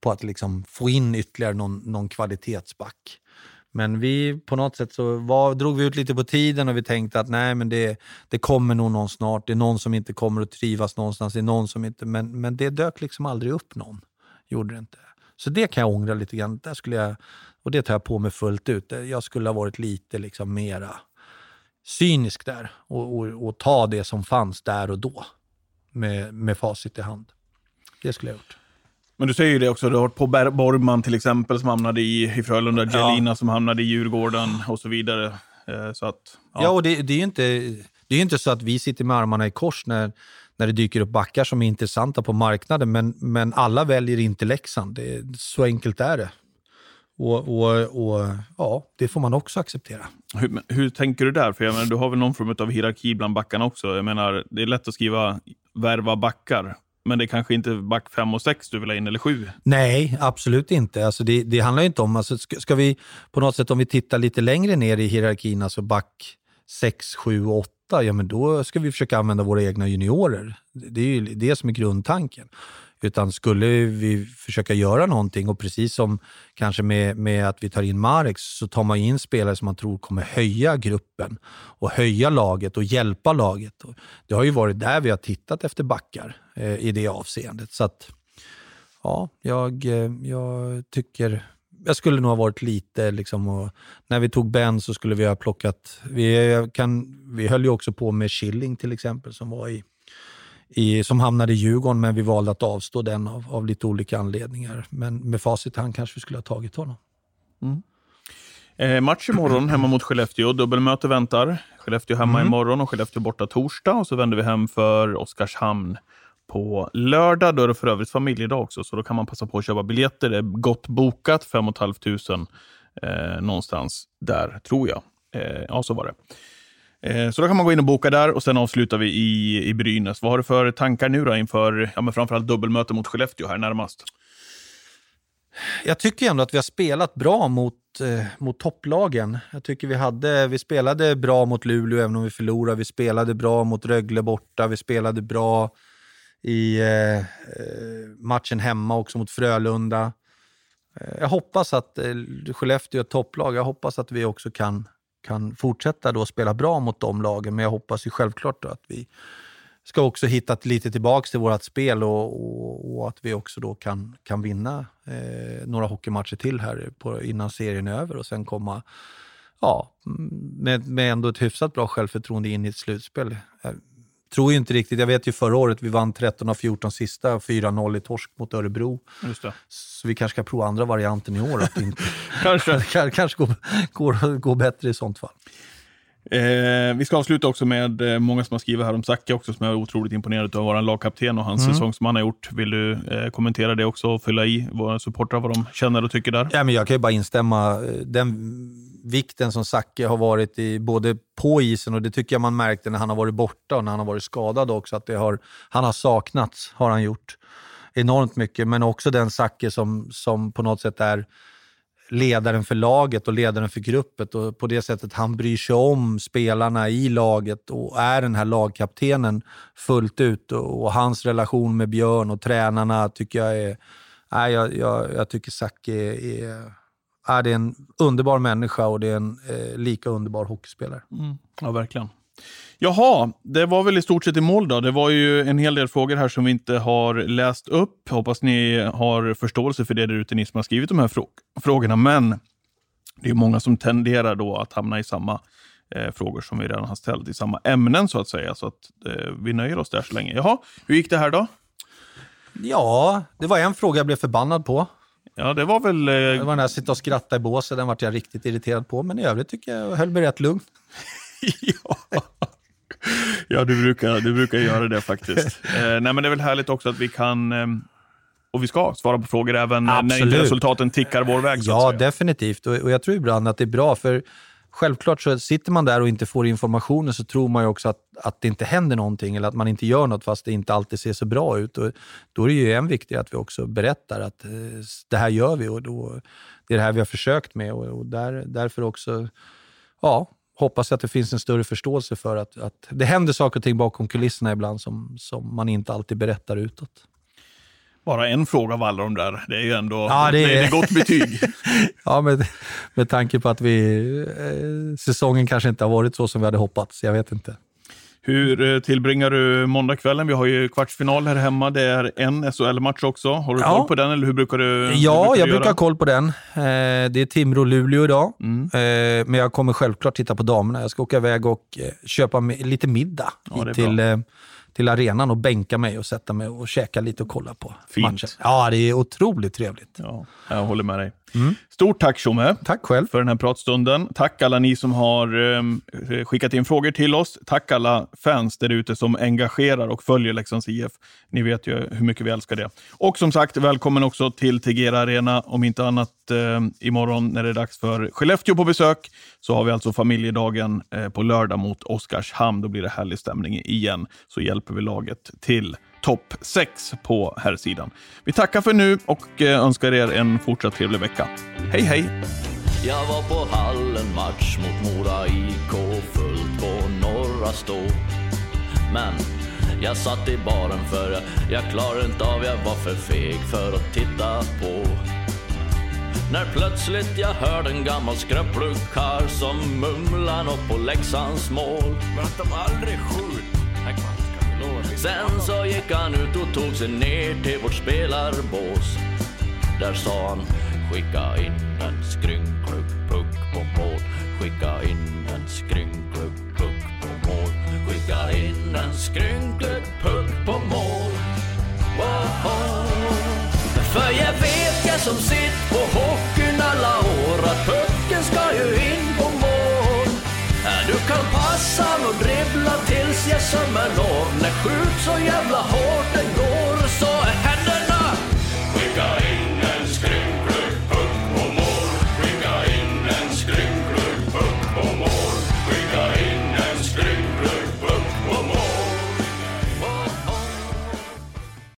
Speaker 1: på att liksom få in ytterligare någon, någon kvalitetsback. Men vi på något sätt så var, drog vi ut lite på tiden och vi tänkte att nej, men det, det kommer nog någon snart. Det är någon som inte kommer att trivas någonstans. Det är någon som inte, men, men det dök liksom aldrig upp någon. Gjorde det inte. Så det kan jag ångra lite grann. Där skulle jag, och det tar jag på mig fullt ut. Jag skulle ha varit lite liksom mera cynisk där och, och, och ta det som fanns där och då med, med facit i hand. Det skulle jag ha gjort.
Speaker 2: Men du säger ju det också, du har varit på Borgman till exempel som hamnade i, i Frölunda,
Speaker 1: Ja.
Speaker 2: Jelina som hamnade i Djurgården och så vidare. Eh, så att,
Speaker 1: Ja, och det, det är ju inte, det är inte så att vi sitter med armarna i kors när, när det dyker upp backar som är intressanta på marknaden, men, men alla väljer inte Leksand. Det, så enkelt är det. Och, och, och ja, det får man också acceptera.
Speaker 2: Hur, hur tänker du där? För jag menar, du har väl någon form av hierarki bland backarna också. Jag menar, det är lätt att skriva värva backar, men det är kanske inte back 5 och 6 du vill ha in, eller 7.
Speaker 1: Nej, absolut inte. Alltså det, det handlar inte om... Alltså ska, ska vi på något sätt, om vi tittar lite längre ner i hierarkin, alltså back 6, 7 och 8, ja men då ska vi försöka använda våra egna juniorer. Det är ju det som är grundtanken. Utan skulle vi försöka göra någonting och precis som kanske med, med att vi tar in Marek så tar man in spelare som man tror kommer höja gruppen och höja laget och hjälpa laget. Det har ju varit där vi har tittat efter backar eh, i det avseendet. Så att, ja, jag, eh, jag tycker... Jag skulle nog ha varit lite, liksom, och, när vi tog Ben så skulle vi ha plockat... Vi, eh, kan, vi höll ju också på med Killing till exempel som var i, i, som hamnade i Djurgården, men vi valde att avstå den av, av lite olika anledningar. Men med facit i hand kanske vi skulle ha tagit honom.
Speaker 2: Eh, match imorgon hemma mot Skellefteå. Dubbelmöte väntar. Skellefteå hemma
Speaker 1: Mm.
Speaker 2: imorgon och Skellefteå borta torsdag. Och så vänder vi hem för Oskarshamn på lördag. Då är det för övrigt familjedag också, så då kan man passa på att köpa biljetter. Det är gott bokat, 5 500 eh, någonstans där, tror jag. Eh, ja, så var det. Eh, så då kan man gå in och boka där och sen avslutar vi i, i Brynäs. Vad har du för tankar nu då inför ja, men framförallt dubbelmöte mot Skellefteå här närmast?
Speaker 1: Jag tycker ändå att vi har spelat bra mot, eh, mot topplagen. Jag tycker vi, hade, vi spelade bra mot Luleå även om vi förlorade. Vi spelade bra mot Rögle borta. Vi spelade bra i eh, eh matchen hemma också mot Frölunda. Eh, jag hoppas att eh, Skellefteå är ett topplag. Jag hoppas att vi också kan, kan fortsätta då spela bra mot de lagen. Men jag hoppas ju självklart då att vi ska också hitta lite tillbaka till vårt spel och, och, och, att vi också då kan, kan vinna eh, några hockeymatcher till här på, innan serien är över och sen komma ja, med, med ändå ett hyfsat bra självförtroende in i ett slutspel. Eh, Tror ju inte riktigt, jag vet ju förra året vi vann 13 av 14 sista, 4-0 i torsk mot Örebro. Så vi kanske ska prova andra varianten i år. Att inte, [laughs]
Speaker 2: kanske [laughs]
Speaker 1: kanske går, går, går bättre i sånt fall.
Speaker 2: Eh, vi ska avsluta också med eh, många som har skrivit här om Zacke också, som jag är otroligt imponerad av, vår lagkapten och hans mm. säsong som han har gjort. Vill du eh, kommentera det också och fylla i våra supportrar, vad de känner och tycker där?
Speaker 1: Ja, men jag kan ju bara instämma. Den vikten som Zacke har varit i, både på isen och det tycker jag man märkte när han har varit borta och när han har varit skadad också, att det har, han har saknats, har han gjort enormt mycket. Men också den Zacke som, som på något sätt är ledaren för laget och ledaren för gruppet och på det sättet han bryr sig om spelarna i laget och är den här lagkaptenen fullt ut. Och, och hans relation med Björn och tränarna tycker jag är... Nej, jag, jag, jag tycker Zacke är, är, är, det en underbar människa och det är en eh, lika underbar hockeyspelare.
Speaker 2: Mm. Ja, verkligen. Jaha, det var väl i stort sett i mål då. Det var ju en hel del frågor här som vi inte har läst upp. Hoppas ni har förståelse för det där ute, ni som har skrivit de här frå frågorna. Men det är många som tenderar då att hamna i samma eh, frågor som vi redan har ställt, i samma ämnen så att säga. Så att eh, vi nöjer oss där så länge. Jaha, hur gick det här då?
Speaker 1: Ja, det var en fråga jag blev förbannad på.
Speaker 2: Ja, det var väl... Eh...
Speaker 1: Det var när jag sitta och skratta i båset, den vart jag riktigt irriterad på. Men i övrigt tycker jag jag höll mig rätt lugn. [laughs]
Speaker 2: ja. ja, du brukar, du brukar göra det faktiskt. [laughs] Eh, nej, men det är väl härligt också att vi kan, eh, och vi ska svara på frågor även Absolut. när inte resultaten tickar vår väg.
Speaker 1: ja, definitivt. Och, och jag tror ibland att det är bra, för självklart så sitter man där och inte får informationen så tror man ju också att, att det inte händer någonting eller att man inte gör något fast det inte alltid ser så bra ut. Och då är det ju än viktigare att vi också berättar att eh, det här gör vi och då, det är det här vi har försökt med och, och där, därför också ja, hoppas att det finns en större förståelse för att, att det händer saker och ting bakom kulisserna ibland som, som man inte alltid berättar utåt.
Speaker 2: Bara en fråga av alla de där, det är ju ändå ja, det är, det är gott betyg. [laughs]
Speaker 1: ja, med, med tanke på att vi, eh, säsongen kanske inte har varit så som vi hade hoppats. Jag vet inte.
Speaker 2: Hur eh, tillbringar du måndagskvällen? Vi har ju kvartsfinal här hemma. Det är en SHL-match också. Har du ja. koll på den eller hur brukar du
Speaker 1: Ja,
Speaker 2: brukar
Speaker 1: jag
Speaker 2: du
Speaker 1: brukar ha koll på den. Eh, det är Timrå-Luleå idag. Mm. Eh, men jag kommer självklart titta på damerna. Jag ska åka iväg och köpa lite middag ja, till till arenan och bänka mig och sätta mig och käka lite och kolla på Fint. matchen. Ja, det är otroligt trevligt.
Speaker 2: Ja, jag håller med dig. Mm. Stort tack Tjomme
Speaker 1: Tack själv.
Speaker 2: för den här pratstunden. Tack alla ni som har um, skickat in frågor till oss. Tack alla fans där ute som engagerar och följer Leksands IF. Ni vet ju hur mycket vi älskar det. Och som sagt, välkommen också till Tegera Arena. Om inte annat um, imorgon när det är dags för Skellefteå på besök så har vi alltså familjedagen uh, på lördag mot Oskarshamn. Då blir det härlig stämning igen. Så hjälper vi laget till topp 6 på här sidan. Vi tackar för nu och eh, önskar er en fortsatt trevlig vecka. Hej hej!
Speaker 3: Jag var på hallen match mot Mora IK fullt på Norra Stå. Men jag satt i baren för jag, jag klarade inte av, jag var för feg för att titta på. När plötsligt jag hörde en gammal skröplukar som mumlar något på Leksands mål.
Speaker 4: Men att de aldrig skjuter.
Speaker 3: Sen så gick han ut och tog sig ner till vårt spelarbås. Där sa han skicka in en skrynklig puck på mål. Skicka in en skrynklig puck på mål. Skicka in en skrynklig puck på mål. Wow. För jag vet jag som sitt på hockeyn alla år att pucken ska ju in på mål. Du kan passa och. När skjut så jävla hårt det går